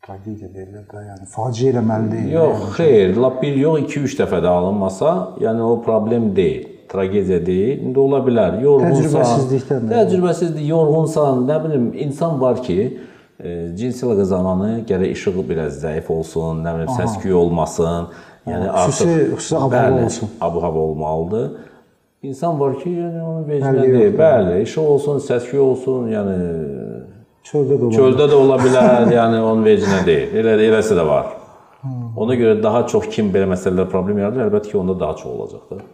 tragediya deyirlər də, yəni faciə eləməli deyil. Yox, xeyr, lap bir yox, 2-3 dəfə də alınmasa, yəni o problem deyil. tragediya deyil. İndi ola bilər. Yorğunsan. Təcrübəsizlikdən də. Təcrübəsizlik, yorğunsan, nə bilim, insan var ki, e, cinsi əlaqə zamanı gərək işığı biraz zəif olsun, nə bilim, səs-küy olmasın. Yəni Xüsusi- xüsusi ab-hava olsun. ab-hava olmalıdır. İnsan var ki, yəni onun vecinə Fərqi deyil. yoxdur. Bəli, işıq olsun, səs-küy olsun, yəni Çöldə də var. çöldə də ola bilər, yəni onun vecinə deyil. Elə eləsi də var. Ona görə daha çox kim belə məsələlər problem yaradır, əlbəttə ki, onda daha çox olacaqdır.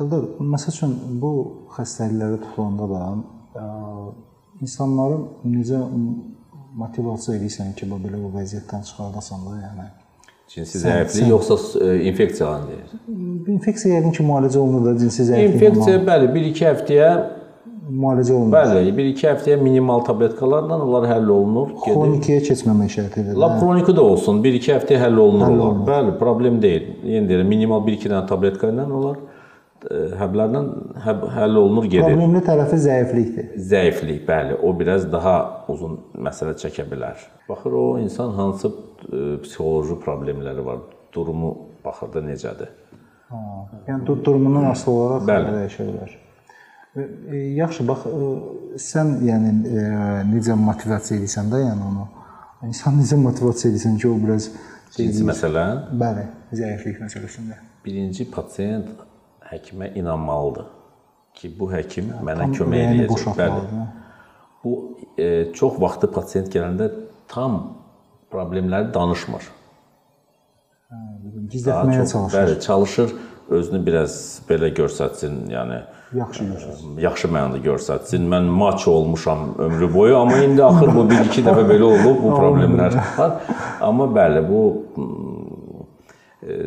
Eldar, məsəl üçün bu xəstəliklərə tutulanda da ə, insanların necə motivasiya edirsən ki, bu belə bu vəziyyətdən çıxardasan da, yəni Cinsi zəiflik yoxsa e, infeksiyadan deyir. infeksiya yəqin ki, müalicə olunur da cinsi zəiflik. İnfeksiya bəli 1-2 həftəyə, müalicə olunur. bəli 1-2 həftəyə minimal tabletkalarla onlar həll olunur. Xronikiyə keçməmək şərti ilə. Lap xroniki də olsun, 1-2 həftəyə həll olunur onlar. Bəli, problem deyil. Yenə deyirəm, minimal 1-2 dənə tabletka ilə onlar e, həblərlə həb, həll olunur, gedir. Problemli tərəfi zəiflikdir. Zəiflik, bəli, o biraz daha uzun məsələ çəkə bilər. Baxır o insan hansı e, psixoloji problemləri var, durumu baxır da necədir. Ha, yəni dur- durumundan asılı olaraq Bəli. dəyişə bilər. E, e, yaxşı, bax e, sən yəni e, necə motivasiya edirsən də, yəni onu. İnsan necə motivasiya edirsən ki, o biraz Cinsi məsələ, bəli, zəiflik məsələsində. birinci pasiyent həkimə inanmalıdır ki, bu həkim mənə Tam kömək ürəyini eləyəcək. Bəli. Bu e, çox vaxtı pasiyent gələndə tam problemləri danışmır. Daha Gizlətməyə çalışır. bəli, çalışır özünü biraz belə göstərsin, yəni Yaxşı görürsən. yaxşı mənada göstərsin. Mən maç olmuşam ömrü boyu, amma indi axır bu 1-2 dəfə belə olub bu problemlər var. Amma bəli, bu e,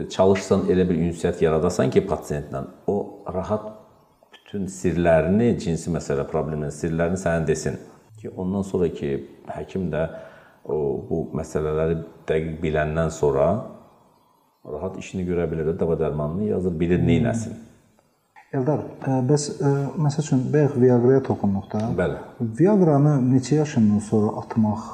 çalışsan elə bir ünsiyyət yaradasan ki, pasiyentlə o rahat bütün sirlərini, cinsi məsələ probleminin sirlərini sənə desin ki, ondan sonra ki, həkim də o bu məsələləri dəqiq biləndən sonra rahat işini görə bilər, dava dərmanını yazır, bilir nə etsin. Eldar, ə, bəs ə, məsəl üçün bayaq Viagra'ya toxunduq da. Bəli. Viagra'nı neçə yaşından sonra atmaq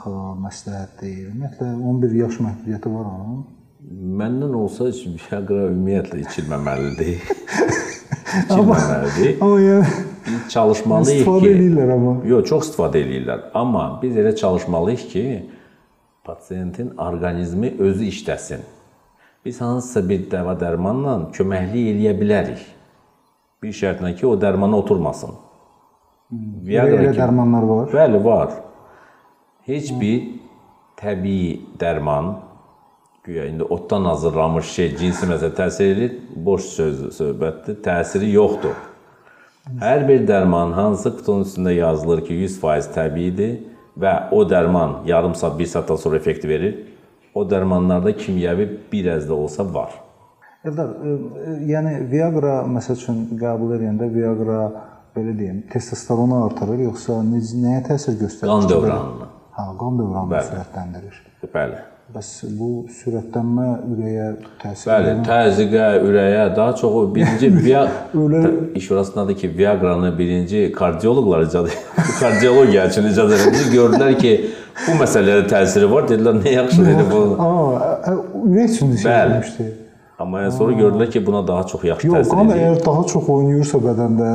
məsləhətdir? Ümumiyyətlə 11 yaş məhdudiyyəti var onun. Məndən olsa Viagra ümumiyyətlə içilməməlidir. içilməməlidir. Amma yəni Biz çalışmalıyıq istifadə ki, edirlər amma. Yox, çox istifadə eləyirlər. Amma biz elə çalışmalıyıq ki, pasiyentin orqanizmi özü işləsin. Biz hansısa bir dəva dərmanla köməklik eləyə bilərik. Bir şərtlə ki, o dərmana oturmasın. Elə, elə kimi- dərmanlar var. Bəli, var. Heç bir təbii dərman güya indi otdan hazırlanmış şey cinsi məsələ təsir edir, boş söz söhbətdir, təsiri yoxdur. Hər bir dərman hansı qutunun üstündə yazılır ki, 100% təbiidir və o dərman yarım saat, 1 saatdan sonra effekt verir. O dərmanlarda kimyəvi bir az da olsa var. Eldar, ə, ə, yəni Viagra məsəl üçün qəbul edəndə Viagra belə deyim, testosteronu artırır yoxsa nəyə təsir göstərir? Qan dövranını. Ha, qan dövranını sürətləndirir. Bəli. Bəs bu sürətlənmə ürəyə təsir Bəli, təzyiqə, ürəyə daha çox birinci via Ölə- iş orasındadır ki, Viagra-nı birinci kardioloqlar icad kardiologiya üçün icad edildi. Gördülər ki, bu məsələlərə təsiri var. Dedilər, nə yaxşı dedi bu. Aa, ürək üçün şey Bəli. demişdi. Amma yəni sonra gördülər ki, buna daha çox yaxşı Yox, təsir edir. əgər daha çox oynayırsa bədəndə,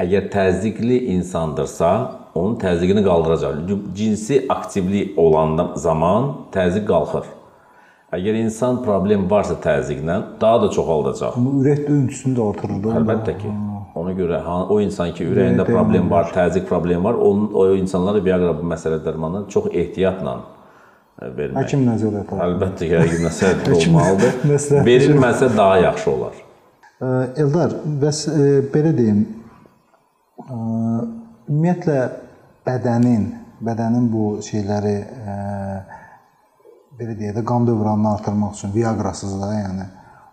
Əgər təzyiqli insandırsa, onun təzyiqini qaldıracaq. Cinsi aktivlik olan zaman təzyiq qalxır. Əgər insan problem varsa təzyiqlə, daha da çoxaldacaq. bu ürək döyüntüsünü də artırır da. Əlbəttə ki. Ona görə ha- o insan ki, ürəyində problem var, təzyiq problemi var, onun o insanlara Viagra bu məsələ dərmanını çox ehtiyatla e, vermək. Həkim nəzarəti. Əlbəttə ki, həkim nəzarət olmalıdır. Verilməsə daha yaxşı olar. Eldar, bəs ə, belə deyim, ə, ümumiyyətlə bədənin, bədənin bu şeyləri ə, belə deyək də qan dövranını artırmaq üçün Viagrasız da, yəni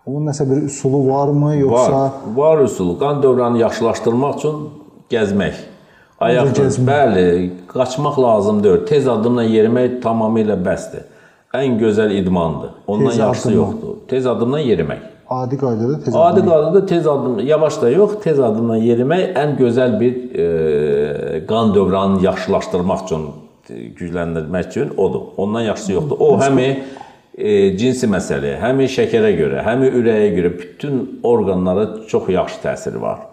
onun nəsə bir üsulu varmı, yoxsa Var, var üsulu. Qan dövranını yaxşılaşdırmaq üçün gəzmək. Gəzmək. bəli, qaçmaq lazım deyil. Tez addımla yerimək tamamilə bəsdir. Ən gözəl idmandır. Ondan Tez yaxşısı addımla. yoxdur. Tez addımla yerimək. Adi qaydada tez Adi qaydada tez addım, yavaş da yox, tez addımla yerimək ən gözəl bir e, qan dövranını yaxşılaşdırmaq üçün, e, gücləndirmək üçün odur. Ondan yaxşısı yoxdur. O həm e, cinsi məsələyə, həm şəkərə görə, həm ürəyə görə bütün orqanlara çox yaxşı təsiri var.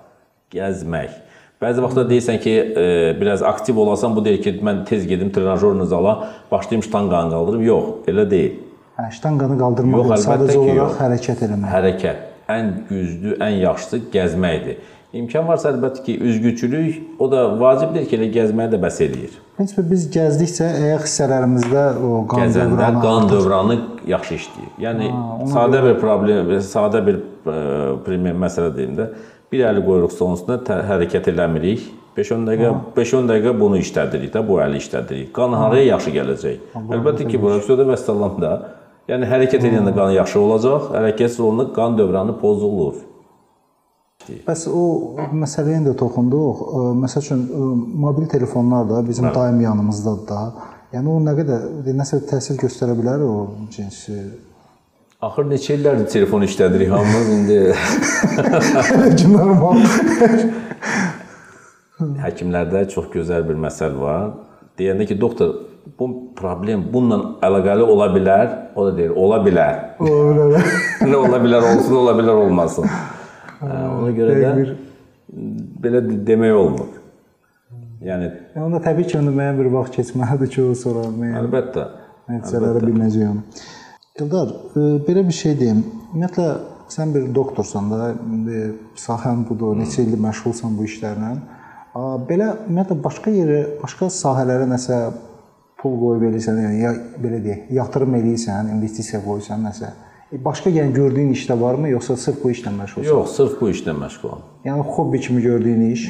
Gəzmək. Bəzi vaxtlar deyirsən ki, e, biraz aktiv olasan, bu deyir ki, mən tez gedim trenajyorun zala, başlayım ştanqanı qaldırım. Yox, elə deyil. Hə, ştanqanı qaldırmaq, Yox, sadəcə olaraq yox. hərəkət eləmək. Hərəkət ən güclü, ən yaxşısı gəzməkdir. İmkan varsa əlbəttə ki, üzgüçülük o da vacibdir ki, elə gəzməyə də bəs eləyir. Prinsipə biz gəzdikcə ayaq hissələrimizdə o qan Gəzəndə dövranı qan dövranı yaxşı işləyir. Yəni sadə bir problem, sadə bir e, primer məsələ deyim də, bir əli qoyuruq tə- hərəkət eləmirik. 5-10 dəqiqə 5-10 dəqiqə bunu işlədirik də, bu əli işlədirik. Qan haraya yaxşı gələcək? Əlbəttə ki, bu Rəsulullah və Sallam da, yəni hərəkət edəndə qan yaxşı olacaq, hərəkətsiz olanda qan dövranı pozulur. Bəs o məsələyə də toxunduq. Məsəl üçün mobil telefonlar da bizim daim yanımızdadır da. Yəni o nə qədər nəsə təsir göstərə bilər o cinsi. Axır neçə illərdir telefon işlədirik hamımız indi normal. həkimlərdə çox gözəl bir məsəl var. Deyəndə ki, doktor, bu problem bununla əlaqəli ola bilər, o da deyir, ola bilər. Ola nə ola bilər olsun, ola bilər olmasın. Hə, ona görə də belə de- demək olmur. Yəni Yəni onda təbii ki, onda müəyyən bir vaxt keçməlidir ki, o sonra müəyyən əlbəttə nəticələrə biləcəyəm. Eldar, ə, belə bir şey deyim. Ümumiyyətlə sən bir doktorsan da, indi sahən budur, neçə ildir məşğulsan bu işlərlə. Belə ümumiyyətlə başqa yerə, başqa sahələrə nəsə pul qoyub eləyirsən, yəni ya belə deyək, yatırım eləyirsən, investisiya qoyursan nəsə. E, başqa yəni gördüyün işdə varmı, yoxsa sırf bu işlə məşğulsan? yox, sırf bu işlə məşğulam. Yəni hobbi kimi gördüyün iş.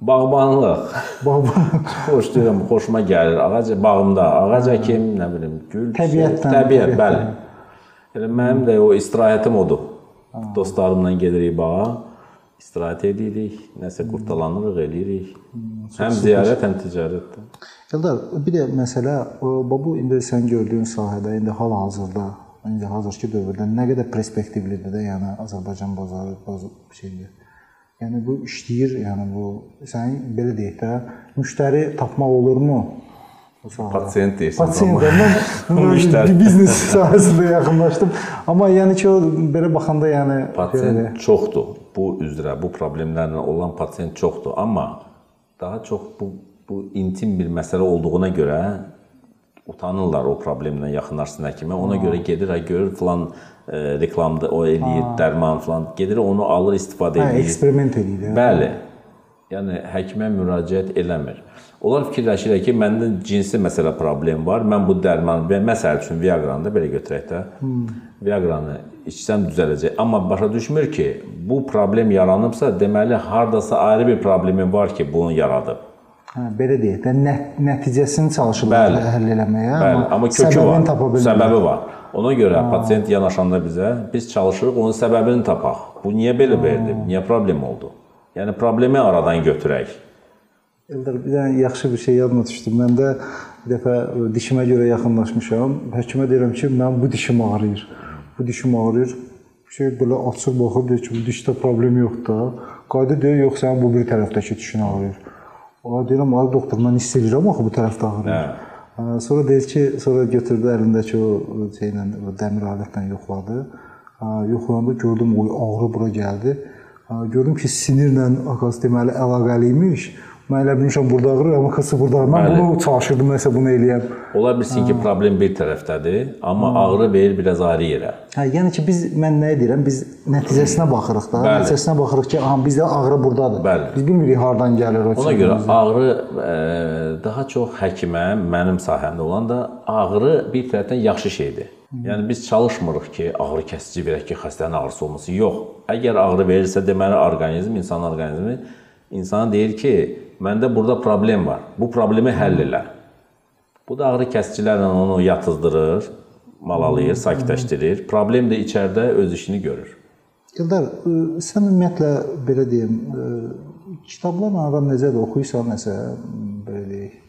Bağbanlıq. Baba Xoşlayıram, xoşuma gəlir. Ağac bağımda, ağac əkim, nə bilim, gül, Təbiətdən, təbiət, təbiətdən. bəli. Elə mənim də o istirahətim odur. Dostlarımla gedirik bağa, istirahət edirik, nəsə qurtalanırıq, eləyirik. Həm ziyarət, həm ticarət. Eldar, bir də məsələ, bu indi sən gördüyün sahədə indi hal-hazırda, indi hazırki dövrdə nə qədər perspektivlidir də, yəni Azərbaycan bazarı, bazı şeydir. Yəni bu işləyir, yəni bu sən belə deyək də, müştəri tapmaq olurmu? Pasiyent deyirsən. Pasiyent mən Müştəri. biznes sahəsində yaxınlaşdım. Amma yəni ki o belə baxanda yəni Pasiyent çoxdur. Bu üzrə, bu problemlərlə olan pasiyent çoxdur, amma daha çox bu bu intim bir məsələ olduğuna görə utanırlar o problemlə yaxınlaşsın həkimə. Ona görə gedir, ha görür filan e, reklamda o eləyir, dərman filan, gedir onu alır, istifadə hə, edir. eksperiment eləyir. Bəli. Yəni həkimə müraciət eləmir. Onlar fikirləşirlər ki, məndə cinsi məsələ problem var. Mən bu dərman məsəl üçün Viagra-nı da belə götürək də. Hmm. Viagra-nı içsəm düzələcək. Amma başa düşmür ki, bu problem yaranıbsa, deməli hardasa ayrı bir problemin var ki, bunu yaradıb. Hə, belə deyək də nə, nəticəsini çalışırlar həll eləməyə, Bəli, amma kökü səbəbini var. Səbəbi var. Ona görə pasiyent yanaşanda bizə biz çalışırıq onun səbəbini tapaq. Bu niyə belə verdi? Niyə problem oldu? Yəni problemi aradan götürək. Eldar bir dənə yaxşı bir şey yadıma düşdü. Mən də bir dəfə dişimə görə yaxınlaşmışam. Həkimə deyirəm ki, mənim bu dişim ağrıyır. Bu dişim ağrıyır. Şey belə açıq baxır deyir ki, bu dişdə problem yoxdur da. Qayda deyir, yox sənin bu bir tərəfdəki dişin ağrıyır. Ola deyirəm, ay doktor, mən hiss edirəm axı bu tərəfdə ağrıyır. Hə. Sonra deyir ki, sonra götürdü əlindəki o şeylə, o dəmir alətlə yoxladı. Ha, yoxlayanda gördüm o ağrı bura gəldi. Ha, gördüm ki, sinirlə akaz deməli əlaqəli imiş. Mən elə bilmişəm burada ağrır, amma xəstə burada ağrır. Mən Bəli. bunu çalışırdım nəsə bunu eləyəm. Ola bilsin ki, problem bir tərəfdədir, amma ağrı verir biraz ayrı yerə. Hə, yəni ki, biz mən nə edirəm? Biz nəticəsinə baxırıq da. Bəli. Nəticəsinə baxırıq ki, aha bizdə ağrı burdadır. Bəli. Biz bilmirik hardan gəlir o. Ona görə ağrı ə, daha çox həkimə, mənim sahəmdə olan da ağrı bir tərəfdən yaxşı şeydir. Yəni biz çalışmırıq ki, ağrı kəsici verək ki, xəstənin ağrısı olmasın. Yox. Əgər ağrı verirsə, deməli orqanizm, insan orqanizmi insana deyir ki, məndə burada problem var. Bu problemi həll elə. Bu da ağrı kəsicilərlə onu yatızdırır, malalayır, sakitləşdirir. Problem də içəridə öz işini görür. Eldar, ə, sən ümumiyyətlə belə deyim, ə, kitablarla aran necədir? Oxuyursan nəsə belə deyək.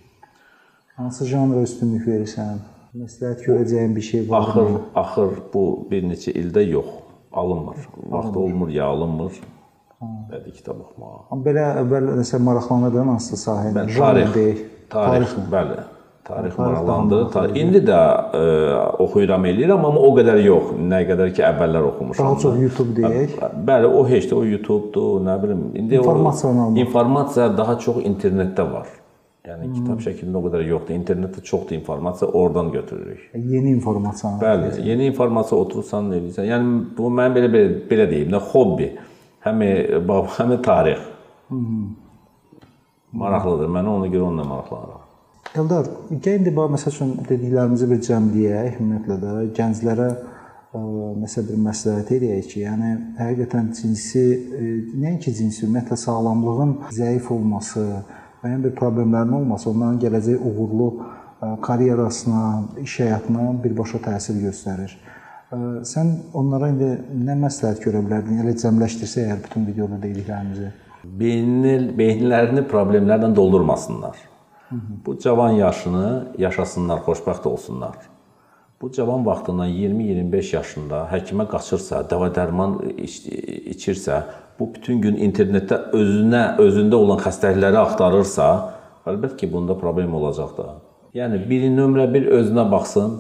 Hansı janra üstünlük verirsən? Məsləhət görəcəyin bir şey var Axır, axır bu bir neçə ildə yox, alınmır. Vaxt olmur ya alınmır. Bədii kitab oxumağa. Amma belə əvvəl nəsə maraqlanırdın hansı sahədə? Bəli, Janr tarix, tarix, Tarixlə. bəli. Tarix Tarix maraqlandı. maraqlı Ta indi də ə, oxuyuram eləyirəm, amma o qədər yox. Nə qədər ki əvvəllər oxumuşam. Daha da. çox YouTube deyək. Bəli, o heç də o YouTube-dur, nə bilim. İndi İnformasiyanı o informasiya daha çox internetdə var. Yəni kitab şəklində o qədər yoxdur. İnternetdə çoxdur informasiya, oradan götürürük. Yeni informasiya. Bəli, yeni informasiya oturursan, eləyirsən. Yəni bu mənim belə belə, belə deyim də hobbi. Həm bax, həm tarix. Maraqlıdır. Mənə ona görə onunla maraqlanıram. Eldar, gəl indi bax məsəl üçün dediklərimizi bir cəmləyək, ümumiyyətlə də gənclərə ə, nəsə bir məsləhət eləyək ki, yəni həqiqətən cinsi ə, nəinki cinsi, ümumiyyətlə sağlamlığın zəif olması, müəyyən bir problemlərin olması onların gələcək uğurlu karyerasına, iş həyatına birbaşa təsir göstərir. Sən onlara indi nə məsləhət görə bilərdin? Elə cəmləşdirsə əgər bütün videoda dediklərimizi. Beynil, beyinlərini problemlərlə doldurmasınlar. Bu cavan yaşını yaşasınlar, xoşbəxt olsunlar. Bu cavan vaxtından 20-25 yaşında həkimə qaçırsa, dəva-dərman iç, içirsə, bu bütün gün internetdə özünə, özündə olan xəstəlikləri axtarırsa, əlbəttə ki, bunda problem olacaq da. Yəni biri nömrə 1 özünə baxsın,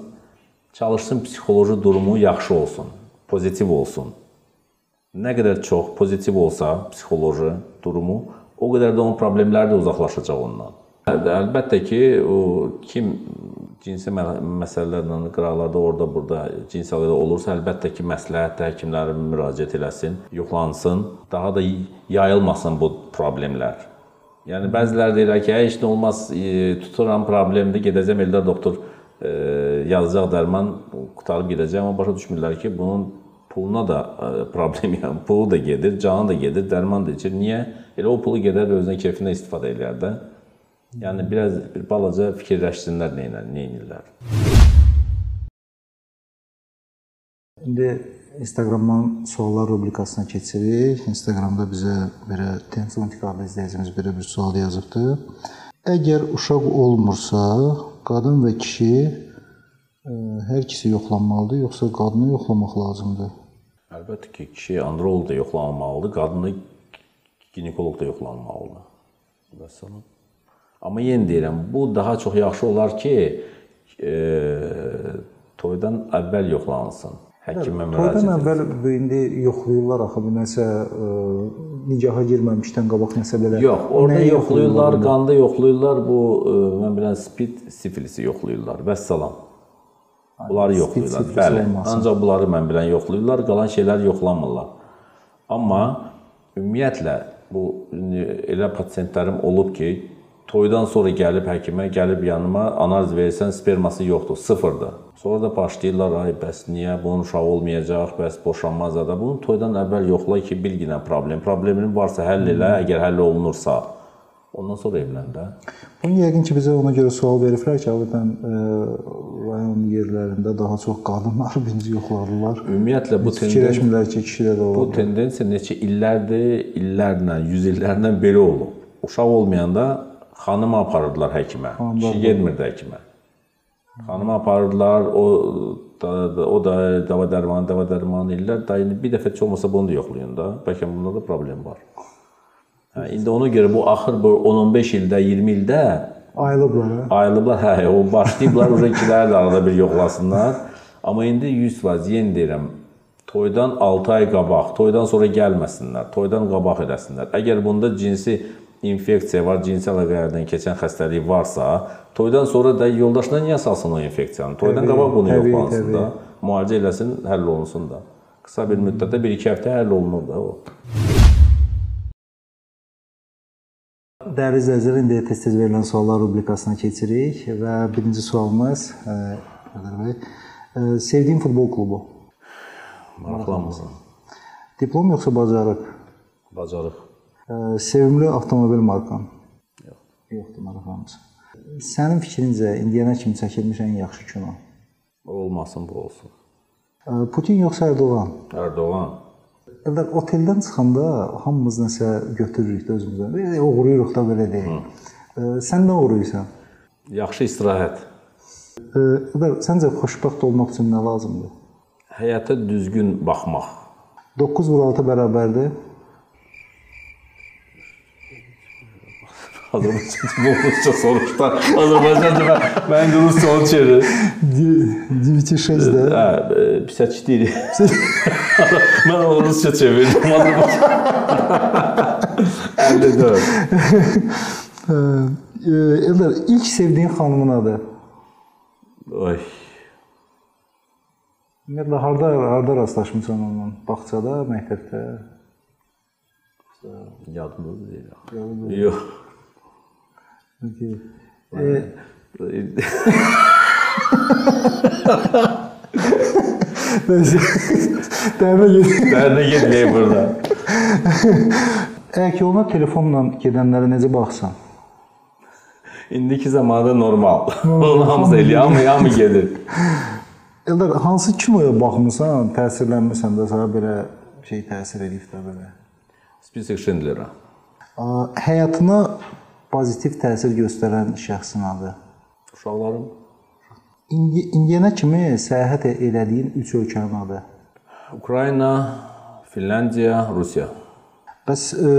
çalışsın psixoloji durumu yaxşı olsun, pozitiv olsun. Nə qədər çox pozitiv olsa psixoloji durumu, o qədər də onun problemləri də uzaqlaşacaq ondan. Əlbəttə ki, o kim cinsi mə- məsələlərlə qıraqlarda orada burada cinsi əlaqədə olursa, əlbəttə ki, məsləhət həkimlərə müraciət eləsin, yoxlansın, daha da yayılmasın bu problemlər. Yəni bəziləri deyirlər ki, "Hə, heç nə olmaz, e, tuturam problemdir, gedəcəm Eldar doktor e, yazacaq dərman, qutarıb gedəcəm, amma başa düşmürlər ki, bunun puluna da e, problem yəni pulu da gedir, canı da gedir, dərman da içir. Niyə? Elə o pulu gedər özünə keyfinə istifadə edər də. Yəni biraz bir balaca fikirləşsinlər nə edirlər, nə edirlər. İndi Instagramdan suallar rubrikasına keçirik. Instagramda bizə belə Tensiontik adlı izləyicimiz belə bir sual yazıbdı. Əgər uşaq olmursa, qadın və kişi hər ikisi yoxlanmalıdır, yoxsa qadını yoxlamaq lazımdır? Əlbəttə ki, kişi androlog da yoxlanılmalıdır, qadın da ginekoloq da yoxlanılmalıdır. Vəssalam. Amma yenə deyirəm, bu daha çox yaxşı olar ki, e, toydan əvvəl yoxlanılsın. Həkimə müraciət Toydan əvvəl bu indi yoxlayırlar axı bir nəsə ə, nigaha girməmişdən qabaq nəsə belə. Yox, orada Nəyi yoxlayırlar, qanda yoxlayırlar, bu e, mən bilən spid sifilisi yoxlayırlar. Vəssalam. Bunları yoxlayırlar. Bəli. olmasın. Ancaq bunları mən bilən yoxlayırlar, qalan şeylər yoxlanmırlar. Amma ümumiyyətlə bu elə pasientlərim olub ki, toydan sonra gəlib həkimə, gəlib yanıma analiz verirsən, sperması yoxdur, sıfırdır. Sonra da başlayırlar, ay bəs niyə bunun uşağı olmayacaq, bəs boşanmaz da. Bunu toydan əvvəl yoxla ki, bilginə problem. Problemin varsa həll elə, əgər həll olunursa, ondan sonra evlən də. Bunu yəqin ki, bizə ona görə sual veriblər ki, ə, rayon yerlərində daha çox qadınlar birinci yoxlarlar. Ümumiyyətlə bu tendens Fikirləşmirlər ki, kişidə də Bu olur. tendensiya neçə illərdir, illərlə, yüz illərlə belə olub. Uşaq olmayanda xanımı aparırdılar həkimə. Kişi getmirdi həkimə. Xanımı aparırdılar, o da, o da dava dərman, dava dərman ellər. Da indi bir dəfə heç olmasa bunu da yoxlayın da. Bəlkə bunda da problem var. Hə, indi ona görə bu axır bu 10-15 ildə, 20 ildə Ayılıblar. hə? Ayılıblar, hə, o başlayıblar uje ikiləri də arada bir yoxlasınlar. Amma indi 100% yenə deyirəm, toydan 6 ay qabaq, toydan sonra gəlməsinlər, toydan qabaq eləsinlər. Əgər bunda cinsi infeksiya var, cinsi əlaqələrdən keçən xəstəlik varsa, toydan sonra da yoldaşına niyə salsın o infeksiyanı? Toydan Təbii, qabaq bunu yoxlansın da, müalicə eləsin, həll olunsun da. Qısa bir müddətdə 1-2 həftə həll olunur da o. Dəyərli izləyicilər, indi tez-tez verilən suallar rubrikasına keçirik və birinci sualımız ə, Eldar bəy, ə, sevdiyin futbol klubu? Maraqlanmısın. Diplom yoxsa bacarıq? Bacarıq. Ə, sevimli avtomobil markan? Yox. Yoxdur, maraqlanmısan. Sənin fikrincə indiyənə kimi çəkilmiş ən yaxşı kino? Olmasın bu olsun. Putin yoxsa Erdoğan? Erdoğan. Eldar oteldən çıxanda hamımız nəsə götürürük də özümüzə. Belə oğuruyuruq da belə deyək. Ə, Sən nə oğuruyursan? Yaxşı istirahət. Ə, Eldar, səncə xoşbəxt olmaq üçün nə lazımdır? Həyata düzgün baxmaq. 9 vur 6 bərabərdir. Azərbaycanca rusca soruşdu. Azərbaycanca mən mən rusca onu çevir. 9-6 Hə, 54. mən onu rusca çevirdim Azərbaycanca. 54. Eldar, ilk sevdiyin xanımın adı? Oy. Ümumiyyətlə harda harda rastlaşmısan onunla? Bağçada, məktəbdə? Yadımda deyil. Yox. Okay. E, neyse. Dəvə get. Dərnə getməyək burada. Əgər ki, ona telefonla gedənlərə necə baxsan? İndiki zamanda normal. Onu hamısı eləyir, hamı hamı gedir. Eldar, hansı kinoya baxmısan, təsirlənmirsən də sənə belə şey təsir edib də belə? Spesifik Schindler'a. A, Həyatına pozitiv təsir göstərən şəxsin adı. Uşaqlarım İndi indiyənə kimi səyahət elədiyin 3 ölkənin adı. Ukrayna, Finlandiya, Rusiya. Bəs e,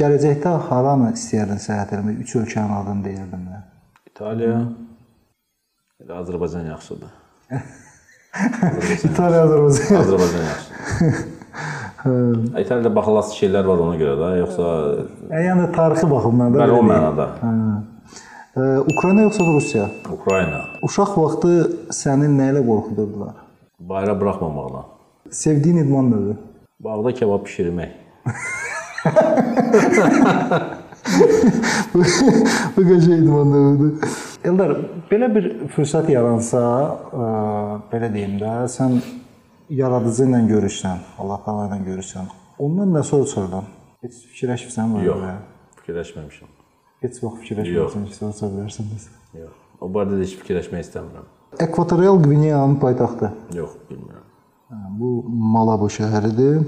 gələcəkdə haranı istəyərdin səyahət etmək? 3 ölkənin adını deyirdin də. İtaliya, elə Azərbaycan yaxşıdır. İtaliya, Azərbaycan. Azərbaycan yaxşıdır. İtaliyada baxılası şeylər var ona görə də, yoxsa E, yəni tarixi baxımdan da. bəli o belə deyək. mənada. E, Ukrayna yoxsa Rusiya? Ukrayna. Uşaq vaxtı səni nə ilə qorxudurdular? Bayra buraxmamaqla. Sevdiyin idman növü? Bağda kebab bişirmək. Bu qəşəng idman növüdür. Eldar, belə bir fürsət yaransa, ə, belə deyim də, sən yaradıcı ilə görüşsən, Allah Taala ilə görüşsən, ondan nə soruşurdan? Heç fikirləşmirsən mi? Yox, fikirləşməmişəm. Heç vaxt fikirləşmirsən ki, soruşa bilərsən biz. Yox. O barədə də heç fikirləşmək istəmirəm. Ekvatorial Qvineyanın paytaxtı. Yox, bilmirəm. Hə, Bu Malabo şəhəridir.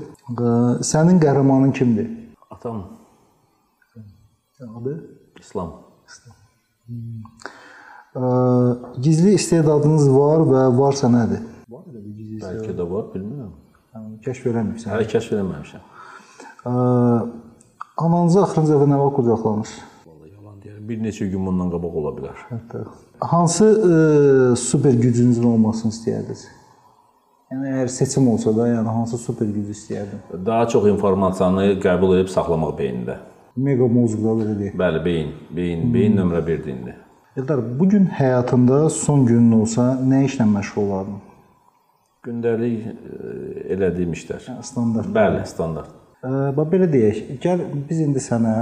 Sənin qəhrəmanın kimdir? Atam Adı? İslam. Ə, Gizli istedadınız var və varsa nədir? Var elə bir gizli Bəlkə də var, bilmirəm. Kəşf eləmirsən. Hələ kəşf eləməmişəm. Ananızı axırıncı dəfə nə vaxt qucaqlamış? Vallahi yalan deyirəm. Bir neçə gün bundan qabaq ola bilər. Hətta hansı ə, super gücünüzün olmasını istəyərdiniz? Yəni əgər seçim olsa da, yəni hansı super gücü istəyərdin? Daha çox informasiyanı qəbul edib saxlamaq beynində. Mega mozqda belə deyək. Bəli, beyin, beyin, beyin nömrə 1-dir indi. Eldar, bu gün həyatında son günün olsa nə işlə məşğul olardın? Gündəlik e, elədiyim işlər. Standart. Bəli, standart. Ə, bax belə deyək, gəl biz indi sənə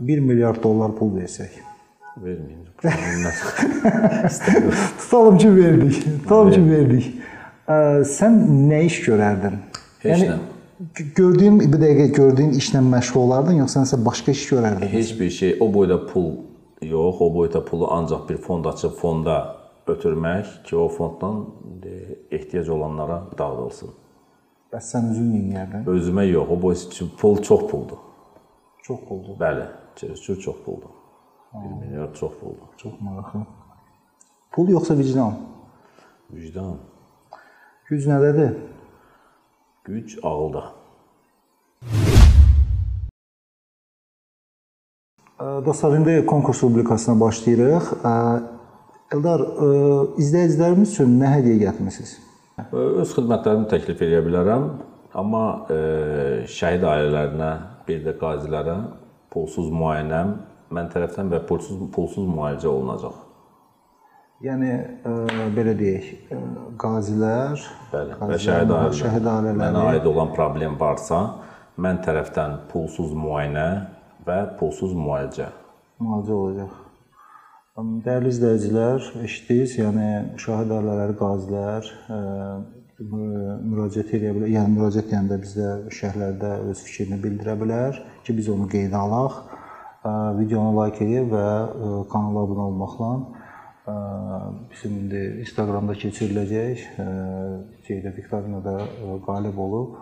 1 milyard dollar pul versək. Verməyin. Tutalım ki, verdik. Tutalım ki, verdik. Ə, sən nə iş görərdin? Heç nə. g- gördüyün bir dəqiqə gördüyün işlə məşğul olardın, yoxsa nəsə başqa iş görərdin? Heç bir şey o boyda pul yox, o boyda pulu ancaq bir fond açıb fonda ötürmək ki, o fonddan ehtiyac olanlara dağıdılsın. Bəs sən özün yeyərdin? Özümə yox, o boy pul çox puldur. Çox oldu. Bəli, çox çox puldur. 1 milyard çox puldur. Çox maraqlı. Pul yoxsa vicdan? Vicdan, Güc nədədir? güc ağılda. Dostlar, indi konkurs rubrikasına başlayırıq. Eldar, ə, izləyicilərimiz üçün nə hədiyyə gətirmisiniz? Öz xidmətlərimi təklif edə bilərəm, amma e, şəhid ailələrinə, bir də qazilərə pulsuz müayinəm mən tərəfdən və pulsuz pulsuz müalicə olunacaq. Yəni ə, belə deyək, ə, qazilər, Bəli, və şəhid ailələr. şəhid ailələri Mənə aid olan problem varsa, mən tərəfdən pulsuz müayinə və pulsuz müalicə. müalicə olacaq. Dəyərli izləyicilər, eşitdiniz, yəni şahid ailələri, qazilər mü- müraciət edə bilər. Yəni müraciət edəndə bizdə şərhlərdə öz fikrini bildirə bilər ki, biz onu qeydə alaq. Ə, Videonu like edib və ə, kanala abunə olmaqla bizim indi Instagramda keçiriləcək ə, şeydə viktorinada ə, qalib olub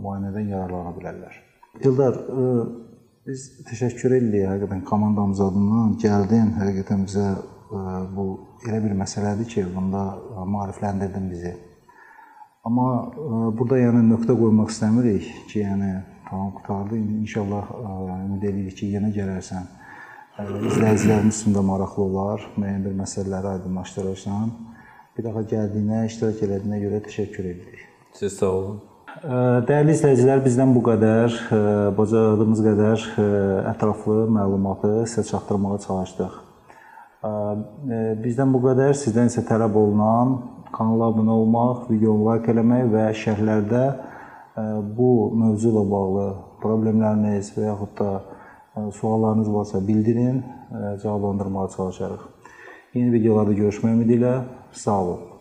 müayinədən yararlana bilərlər. Eldar, biz təşəkkür edirik həqiqətən komandamız adından gəldin, həqiqətən bizə ə, bu elə bir məsələdir ki, bunda maarifləndirdin bizi. Amma ə, burada yəni nöqtə qoymaq istəmirik ki, yəni tamam qutardı. İnşallah ə, ümid edirik ki, yenə gələrsən. İzləyicilərimiz üçün də maraqlı olar. Müəyyən bir məsələləri aydınlaşdırırsan. Bir daha gəldiyinə, iştirak etdiyinə görə təşəkkür edirik. Siz sağ olun. Dəyərli izləyicilər, bizdən bu qədər, bacardığımız qədər ətraflı məlumatı sizə çatdırmağa çalışdıq. Bizdən bu qədər. Sizdən isə tələb olunan kanala abunə olmaq, videonu like eləmək və şərhlərdə bu mövzu ilə bağlı problemləriniz və yaxud da suallarınız varsa bildirin, cavablandırmağa çalışarıq. Yeni videolarda görüşmək ümidi ilə sağ olun.